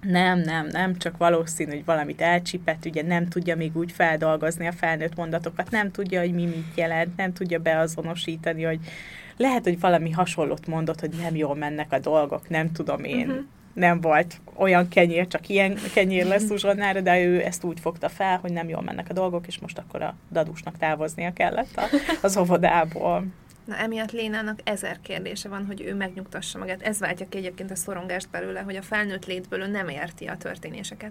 nem, nem, nem, csak valószínű, hogy valamit elcsipett, ugye nem tudja még úgy feldolgozni a felnőtt mondatokat, nem tudja, hogy mi mit jelent, nem tudja beazonosítani, hogy lehet, hogy valami hasonlót mondott, hogy nem jól mennek a dolgok, nem tudom én. Uh-huh. Nem volt olyan kenyér, csak ilyen kenyér lesz uzsonnára, de ő ezt úgy fogta fel, hogy nem jól mennek a dolgok, és most akkor a dadusnak távoznia kellett a, az óvodából. Na emiatt Lénának ezer kérdése van, hogy ő megnyugtassa magát. Ez váltja ki egyébként a szorongást belőle, hogy a felnőtt létből ő nem érti a történéseket.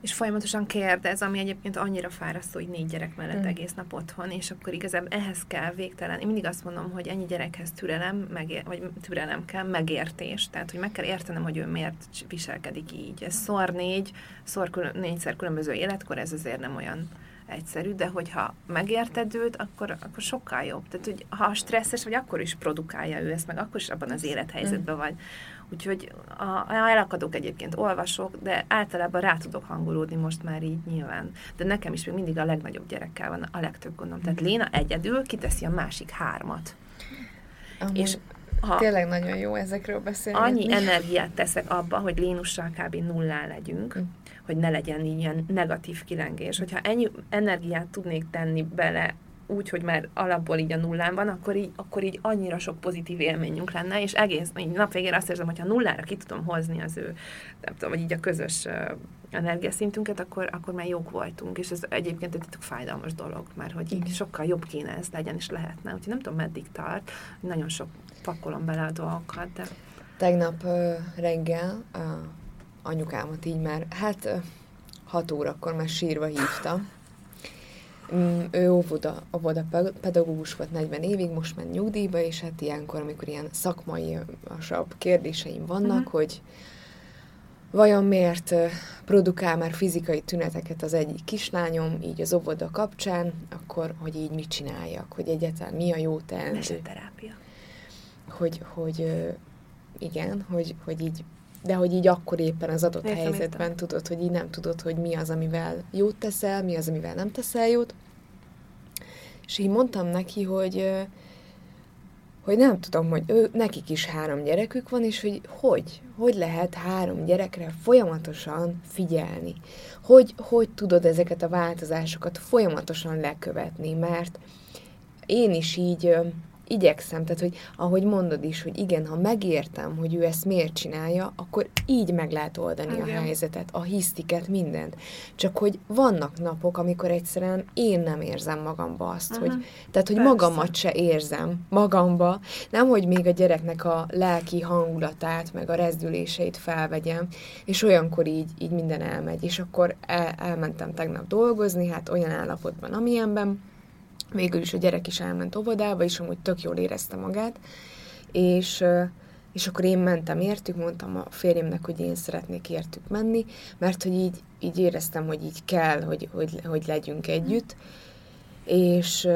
És folyamatosan kérdez, ami egyébként annyira fárasztó, hogy négy gyerek mellett mm. egész nap otthon, és akkor igazából ehhez kell végtelen. Én mindig azt mondom, hogy ennyi gyerekhez türelem, megér, vagy türelem kell, megértés. Tehát, hogy meg kell értenem, hogy ő miért viselkedik így. Ez szor négy, szor külön, négyszer különböző életkor, ez azért nem olyan egyszerű, de hogyha megérted őt, akkor, akkor sokkal jobb. Tehát, hogy ha stresszes vagy, akkor is produkálja ő ezt, meg akkor is abban az élethelyzetben vagy. Úgyhogy a, elakadok egyébként, olvasok, de általában rá tudok hangolódni most már így nyilván. De nekem is még mindig a legnagyobb gyerekkel van a legtöbb gondom. Tehát Léna egyedül kiteszi a másik hármat. Amúgy és ha tényleg nagyon jó ezekről beszélni. Annyi energiát teszek abba, hogy Lénussal kb. nullá legyünk, mm hogy ne legyen ilyen negatív kilengés. Hogyha ennyi energiát tudnék tenni bele úgy, hogy már alapból így a nullán van, akkor így, akkor így annyira sok pozitív élményünk lenne, és egész így nap végén azt érzem, hogyha nullára ki tudom hozni az ő, nem tudom, vagy így a közös energiaszintünket, akkor, akkor már jók voltunk, és ez egyébként egy fájdalmas dolog, mert hogy így sokkal jobb kéne ez legyen, és lehetne. Úgyhogy nem tudom, meddig tart, nagyon sok pakolom bele a dolgokat, de... Tegnap uh, reggel uh, anyukámat így már, hát hat órakor már sírva hívta. Mm, ő óvoda, óvoda pedagógus volt 40 évig, most már nyugdíjba, és hát ilyenkor, amikor ilyen szakmai kérdéseim vannak, uh-huh. hogy vajon miért produkál már fizikai tüneteket az egyik kislányom, így az óvoda kapcsán, akkor hogy így mit csináljak, hogy egyáltalán mi a jó teendő. Meseterápia. Hogy, hogy igen, hogy, hogy így, de hogy így akkor éppen az adott Értem, helyzetben értem. tudod, hogy így nem tudod, hogy mi az, amivel jót teszel, mi az, amivel nem teszel jót. És így mondtam neki, hogy, hogy nem tudom, hogy ő, nekik is három gyerekük van, és hogy hogy, hogy lehet három gyerekre folyamatosan figyelni. Hogy, hogy tudod ezeket a változásokat folyamatosan lekövetni, mert én is így igyekszem, tehát hogy ahogy mondod is, hogy igen, ha megértem, hogy ő ezt miért csinálja, akkor így meg lehet oldani Igen. a helyzetet, a hisztiket, mindent. Csak hogy vannak napok, amikor egyszerűen én nem érzem magamba azt, Aha. hogy, tehát hogy Persze. magamat se érzem magamba, nem, hogy még a gyereknek a lelki hangulatát, meg a rezdüléseit felvegyem, és olyankor így, így minden elmegy, és akkor el, elmentem tegnap dolgozni, hát olyan állapotban, amilyenben, végül is a gyerek is elment óvodába, és amúgy tök jól érezte magát, és, és akkor én mentem értük, mondtam a férjemnek, hogy én szeretnék értük menni, mert hogy így, így éreztem, hogy így kell, hogy, hogy, hogy legyünk együtt, és,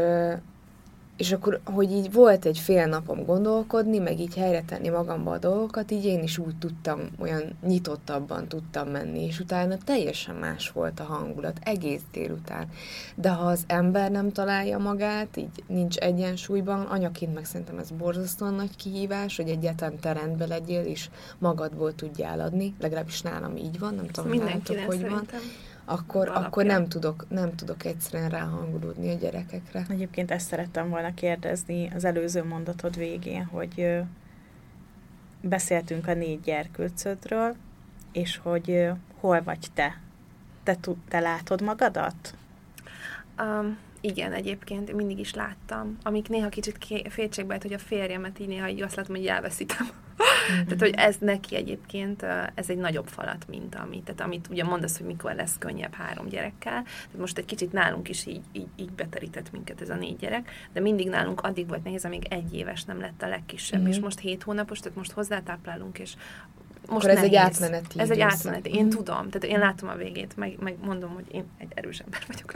és akkor, hogy így volt egy fél napom gondolkodni, meg így helyre tenni magamba a dolgokat, így én is úgy tudtam, olyan nyitottabban tudtam menni, és utána teljesen más volt a hangulat, egész délután. De ha az ember nem találja magát, így nincs egyensúlyban, anyaként meg szerintem ez borzasztóan nagy kihívás, hogy egyáltalán te rendben legyél, és magadból tudjál adni, legalábbis nálam így van, nem tudom, hogy nálatok hogy van, szerintem. Akkor, akkor nem, tudok, nem tudok egyszerűen ráhangolódni a gyerekekre. Egyébként ezt szerettem volna kérdezni az előző mondatod végén, hogy beszéltünk a négy gyerkőcödről, és hogy hol vagy te? Te, te látod magadat? Um, igen, egyébként én mindig is láttam. Amik néha kicsit ké- féltségbe hogy a férjemet így néha így azt látom, hogy elveszítem. Tehát, hogy ez neki egyébként, ez egy nagyobb falat, mint ami. Tehát amit ugye mondasz, hogy mikor lesz könnyebb három gyerekkel. Tehát most egy kicsit nálunk is így, így, így beterített minket ez a négy gyerek, de mindig nálunk addig volt nehéz, amíg egy éves nem lett a legkisebb. Mhm. És most hét hónapos, tehát most hozzátáplálunk, és most ez egy átmeneti Ez egy átmeneti. Én Mhm. tudom, tehát én látom a végét, meg, meg mondom, hogy én egy erős ember vagyok.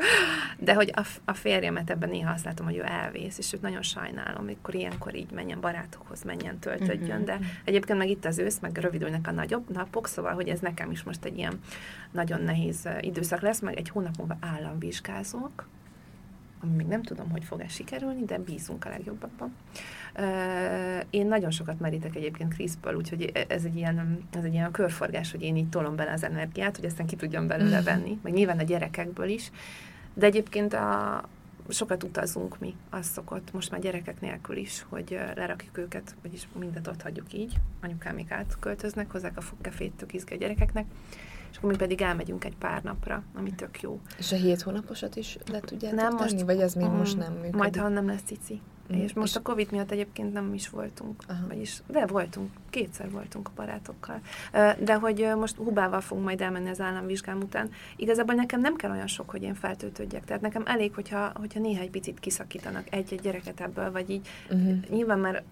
De hogy a, a férjemet ebben néha azt látom, hogy ő elvész, és őt nagyon sajnálom, amikor ilyenkor így menjen barátokhoz, menjen töltödjön, Mhm. de egyébként meg itt az ősz, meg rövidülnek a nagyobb napok, szóval, hogy ez nekem is most egy ilyen nagyon nehéz időszak lesz, meg egy hónap múlva államvizsgázok, ami még nem tudom, hogy fog-e sikerülni, de bízunk a legjobbakban. Én nagyon sokat merítek egyébként Kriszből, úgyhogy ez egy, ilyen, ez egy ilyen körforgás, hogy én így tolom bele az energiát, hogy aztán ki tudjam belőle venni, meg nyilván a gyerekekből is. De egyébként a, sokat utazunk mi, az szokott, most már gyerekek nélkül is, hogy lerakjuk őket, vagyis mindent ott hagyjuk így, anyukám még átköltöznek, hozzák a fogkefét, tök izgi a gyerekeknek, és akkor mi pedig elmegyünk egy pár napra, ami tök jó. És a hét hónaposat is le tudjátok Nem, tenni, most- vagy az még Mm, most nem működik? Majd, ha nem lesz cici. Mm. És most És- a Covid miatt egyébként nem is voltunk. Aha. Vagyis, de voltunk, kétszer voltunk a barátokkal. De hogy most Hubával fogunk majd elmenni az államvizsgám után. Igazából nekem nem kell olyan sok, hogy én feltöltődjek. Tehát nekem elég, hogyha, hogyha néha egy picit kiszakítanak egy-egy gyereket ebből, vagy így. Uh-huh. Nyilván már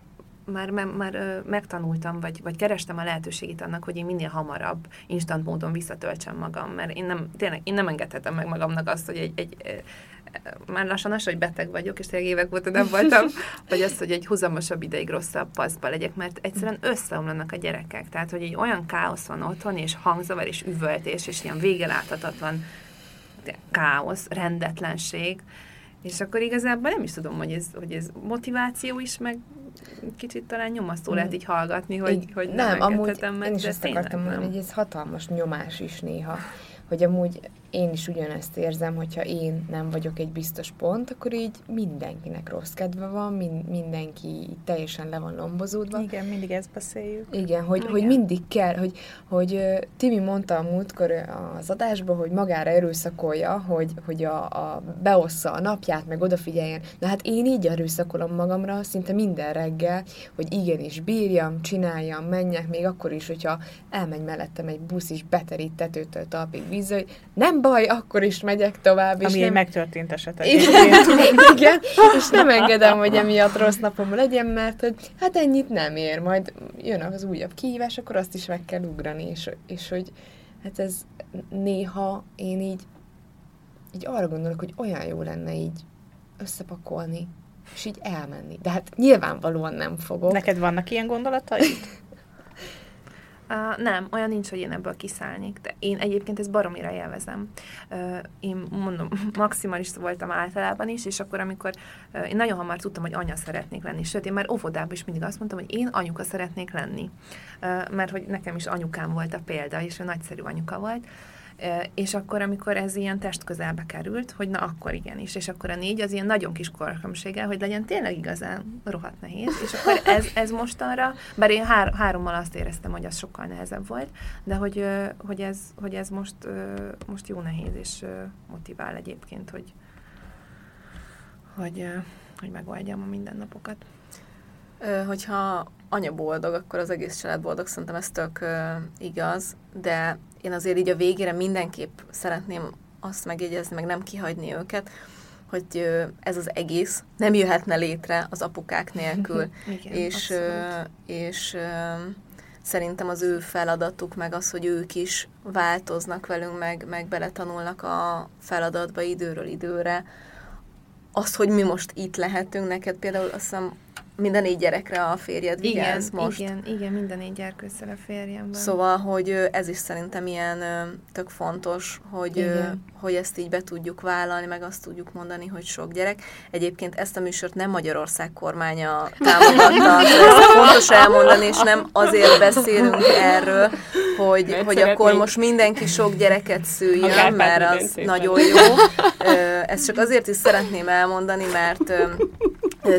már, már, már megtanultam, vagy, vagy kerestem a lehetőségét annak, hogy én minél hamarabb, instant módon visszatöltsem magam, mert én nem, tényleg, én nem engedhetem meg magamnak azt, hogy egy, egy már lassan az, hogy beteg vagyok, és tényleg évek óta nem voltam, vagy azt, hogy egy huzamosabb ideig rosszabb paszba legyek, mert egyszerűen összeomlanak a gyerekek. Tehát, hogy egy olyan káosz van otthon, és hangzavar, és üvöltés, és ilyen vége láthatatlan káosz, rendetlenség, és akkor igazából nem is tudom, hogy ez, hogy ez motiváció is, meg kicsit talán nyomasztó lehet így hallgatni, hogy, Így- hogy nem, nem amúgy meg, én is ezt akartam mondani, hogy ez hatalmas nyomás is néha, hogy amúgy én is ugyanezt érzem, hogyha én nem vagyok egy biztos pont, akkor így mindenkinek rossz kedve van, min- mindenki teljesen le van lombozódva. Igen, mindig ezt beszéljük. Igen, hogy, Igen. hogy mindig kell, hogy, hogy Timi mondta a múltkor az adásban, hogy magára erőszakolja, hogy, hogy a, a beossza a napját, meg odafigyeljen. Na hát én így erőszakolom magamra szinte minden reggel, hogy igenis bírjam, csináljam, menjek, még akkor is, hogyha elmegy mellettem egy busz is beterít tetőtől talpig vízzel, hogy nem nem baj, akkor is megyek tovább. És Ami nem... egy megtörtént eset. Igen, igen, és nem engedem, hogy emiatt rossz napom legyen, mert hogy hát ennyit nem ér, majd jön az újabb kihívás, akkor azt is meg kell ugrani, és, és hogy hát ez néha én így, így arra gondolok, hogy olyan jó lenne így összepakolni, és így elmenni. De hát nyilvánvalóan nem fogok. Neked vannak ilyen gondolataid? Uh, nem, olyan nincs, hogy én ebből kiszállnék, de én egyébként ezt baromira élvezem. Uh, én mondom, maximalista voltam általában is, és akkor, amikor uh, én nagyon hamar tudtam, hogy anya szeretnék lenni, sőt, én már óvodában is mindig azt mondtam, hogy én anyuka szeretnék lenni, uh, mert hogy nekem is anyukám volt a példa, és ő nagyszerű anyuka volt, és akkor, amikor ez ilyen test közelbe került, hogy na akkor igenis, és akkor a négy az ilyen nagyon kis korkömséggel, hogy legyen tényleg igazán rohadt nehéz, és akkor ez, ez mostanra, bár én hár, hárommal azt éreztem, hogy az sokkal nehezebb volt, de hogy, hogy, ez, hogy ez most, most jó nehéz, és motivál egyébként, hogy, hogy, hogy megoldjam a mindennapokat. Hogyha anya boldog, akkor az egész család boldog, szerintem ez tök igaz, de én azért így a végére mindenképp szeretném azt megjegyezni, meg nem kihagyni őket, hogy ez az egész nem jöhetne létre az apukák nélkül. Igen, és, és szerintem az ő feladatuk, meg az, hogy ők is változnak velünk, meg, meg beletanulnak a feladatba időről időre. Az, hogy mi most itt lehetünk, neked például azt hiszem minden négy gyerekre a férjed vigyáz igen, most. Igen, igen, minden négy gyerkőccel a férjem van. Szóval, hogy ez is szerintem ilyen tök fontos, hogy, hogy ezt így be tudjuk vállalni, meg azt tudjuk mondani, hogy sok gyerek. Egyébként ezt a műsort nem Magyarország kormánya támogatta, ezt fontos elmondani, és nem azért beszélünk erről, hogy, mert hogy akkor most mindenki sok gyereket szüljön, mert az nagyon jó. Ezt csak azért is szeretném elmondani, mert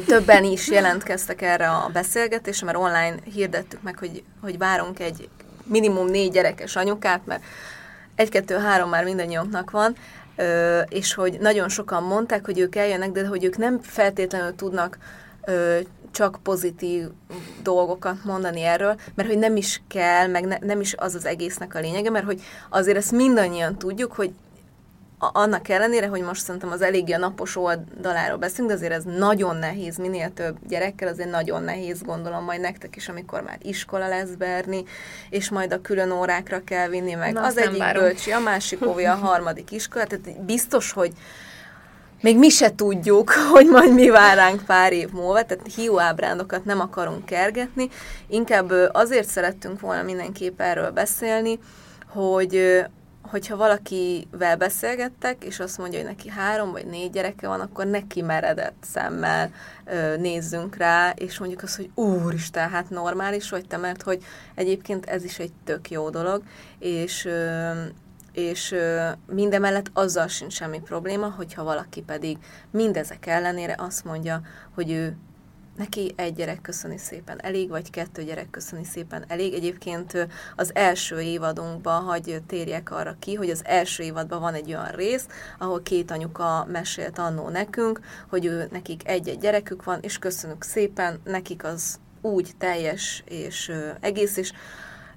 többen is jelentkeztek erre a beszélgetésre, mert online hirdettük meg, hogy, hogy várunk egy minimum négy gyerekes anyukát, mert egy-kettő-három már mindannyiunknak van, és hogy nagyon sokan mondták, hogy ők eljönnek, de hogy ők nem feltétlenül tudnak csak pozitív dolgokat mondani erről, mert hogy nem is kell, meg ne, nem is az az egésznek a lényege, mert hogy azért ezt mindannyian tudjuk, hogy annak ellenére, hogy most szerintem az eléggé a napos oldaláról beszélünk, de azért ez nagyon nehéz, minél több gyerekkel, azért nagyon nehéz, gondolom majd nektek is, amikor már iskola lesz Berni, és majd a külön órákra kell vinni, meg Na, az egyik várom. bölcsi, a másik óvi, a harmadik iskola, tehát biztos, hogy még mi se tudjuk, hogy majd mi vár ránk pár év múlva, tehát hiú ábrándokat nem akarunk kergetni, inkább azért szerettünk volna mindenképp erről beszélni, hogy hogyha valakivel beszélgettek, és azt mondja, hogy neki három vagy négy gyereke van, akkor neki meredett szemmel ö, nézzünk rá, és mondjuk azt, hogy úristen, hát normális vagy te, mert hogy egyébként ez is egy tök jó dolog, és ö, és mindemellett azzal sincs semmi probléma, hogyha valaki pedig mindezek ellenére azt mondja, hogy ő neki egy gyerek köszöni szépen elég, vagy kettő gyerek köszöni szépen elég. Egyébként az első évadunkban, hagy térjek arra ki, hogy az első évadban van egy olyan rész, ahol két anyuka mesélt annó nekünk, hogy ő, nekik egy-egy gyerekük van, és köszönjük szépen, nekik az úgy teljes és egész, és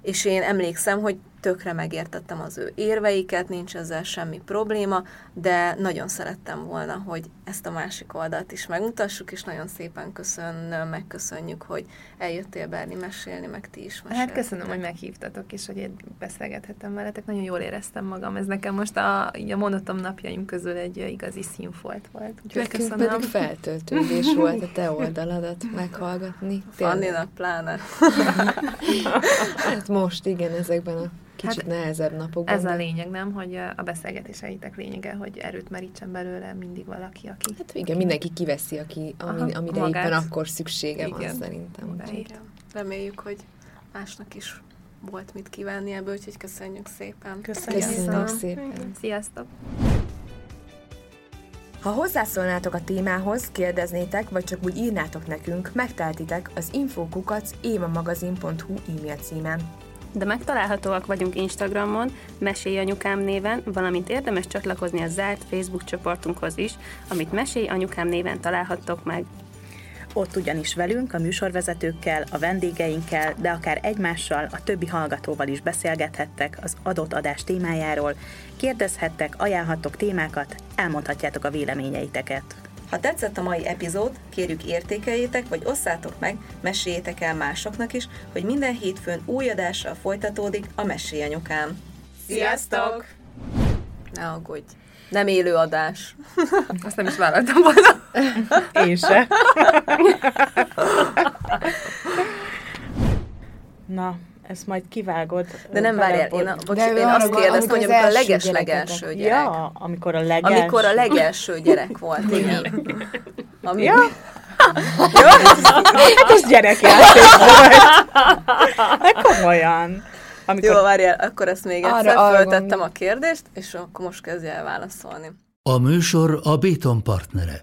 és én emlékszem, hogy tökre megértettem az ő érveiket, nincs ezzel semmi probléma, de nagyon szerettem volna, hogy ezt a másik oldalt is megmutassuk, és nagyon szépen köszönöm, megköszönjük, hogy eljöttél Berni mesélni, meg ti is mesélni. Hát köszönöm, hogy meghívtatok, és hogy én beszélgethettem veletek, nagyon jól éreztem magam, ez nekem most a, így a monotom napjaim közül egy igazi színfolt volt. Úgyhogy köszönöm. pedig feltöltődés volt a te oldaladat meghallgatni. Fanninak pláne. hát most igen, ezekben a Kicsit hát nehezebb napokban. Ez a lényeg, nem? Hogy a beszélgetéseitek lényege, hogy erőt merítsen belőle mindig valaki, aki... Hát igen, mindenki kiveszi, aki, ami, Aha, amire magát. éppen akkor szüksége igen. van szerintem. Igen. Reméljük, hogy másnak is volt mit kívánni ebből, úgyhogy köszönjük szépen. Köszönjük, köszönjük szépen. Sziasztok! Ha hozzászólnátok a témához, kérdeznétek, vagy csak úgy írnátok nekünk, megteltitek az infokukac évamagazin.hu e-mail címen de megtalálhatóak vagyunk Instagramon, Mesélj Anyukám néven, valamint érdemes csatlakozni a zárt Facebook csoportunkhoz is, amit Mesélj Anyukám néven találhattok meg. Ott ugyanis velünk, a műsorvezetőkkel, a vendégeinkkel, de akár egymással, a többi hallgatóval is beszélgethettek az adott adás témájáról, kérdezhettek, ajánlhattok témákat, elmondhatjátok a véleményeiteket. Ha tetszett a mai epizód, kérjük értékeljétek, vagy osszátok meg, meséljétek el másoknak is, hogy minden hétfőn új adással folytatódik a Mesélyanyukám. Sziasztok! Ne aggódj! Nem élő adás. Azt nem is vállaltam volna. Én se. Na, ezt majd kivágod. De nem várjál, én, a, bocs, én arra azt kérdeztem, hogy amikor a első leges-legelső gyerek. Ja, amikor a legelső. Amikor a legelső gyerek volt, igen. Ami, Ja. Hát ez gyerekjáték volt. De komolyan. Amikor Jó, várjál, akkor ezt még Arra- egyszer arra föltettem gondol- a kérdést, és akkor most kezdj el válaszolni. A műsor a Béton partnere.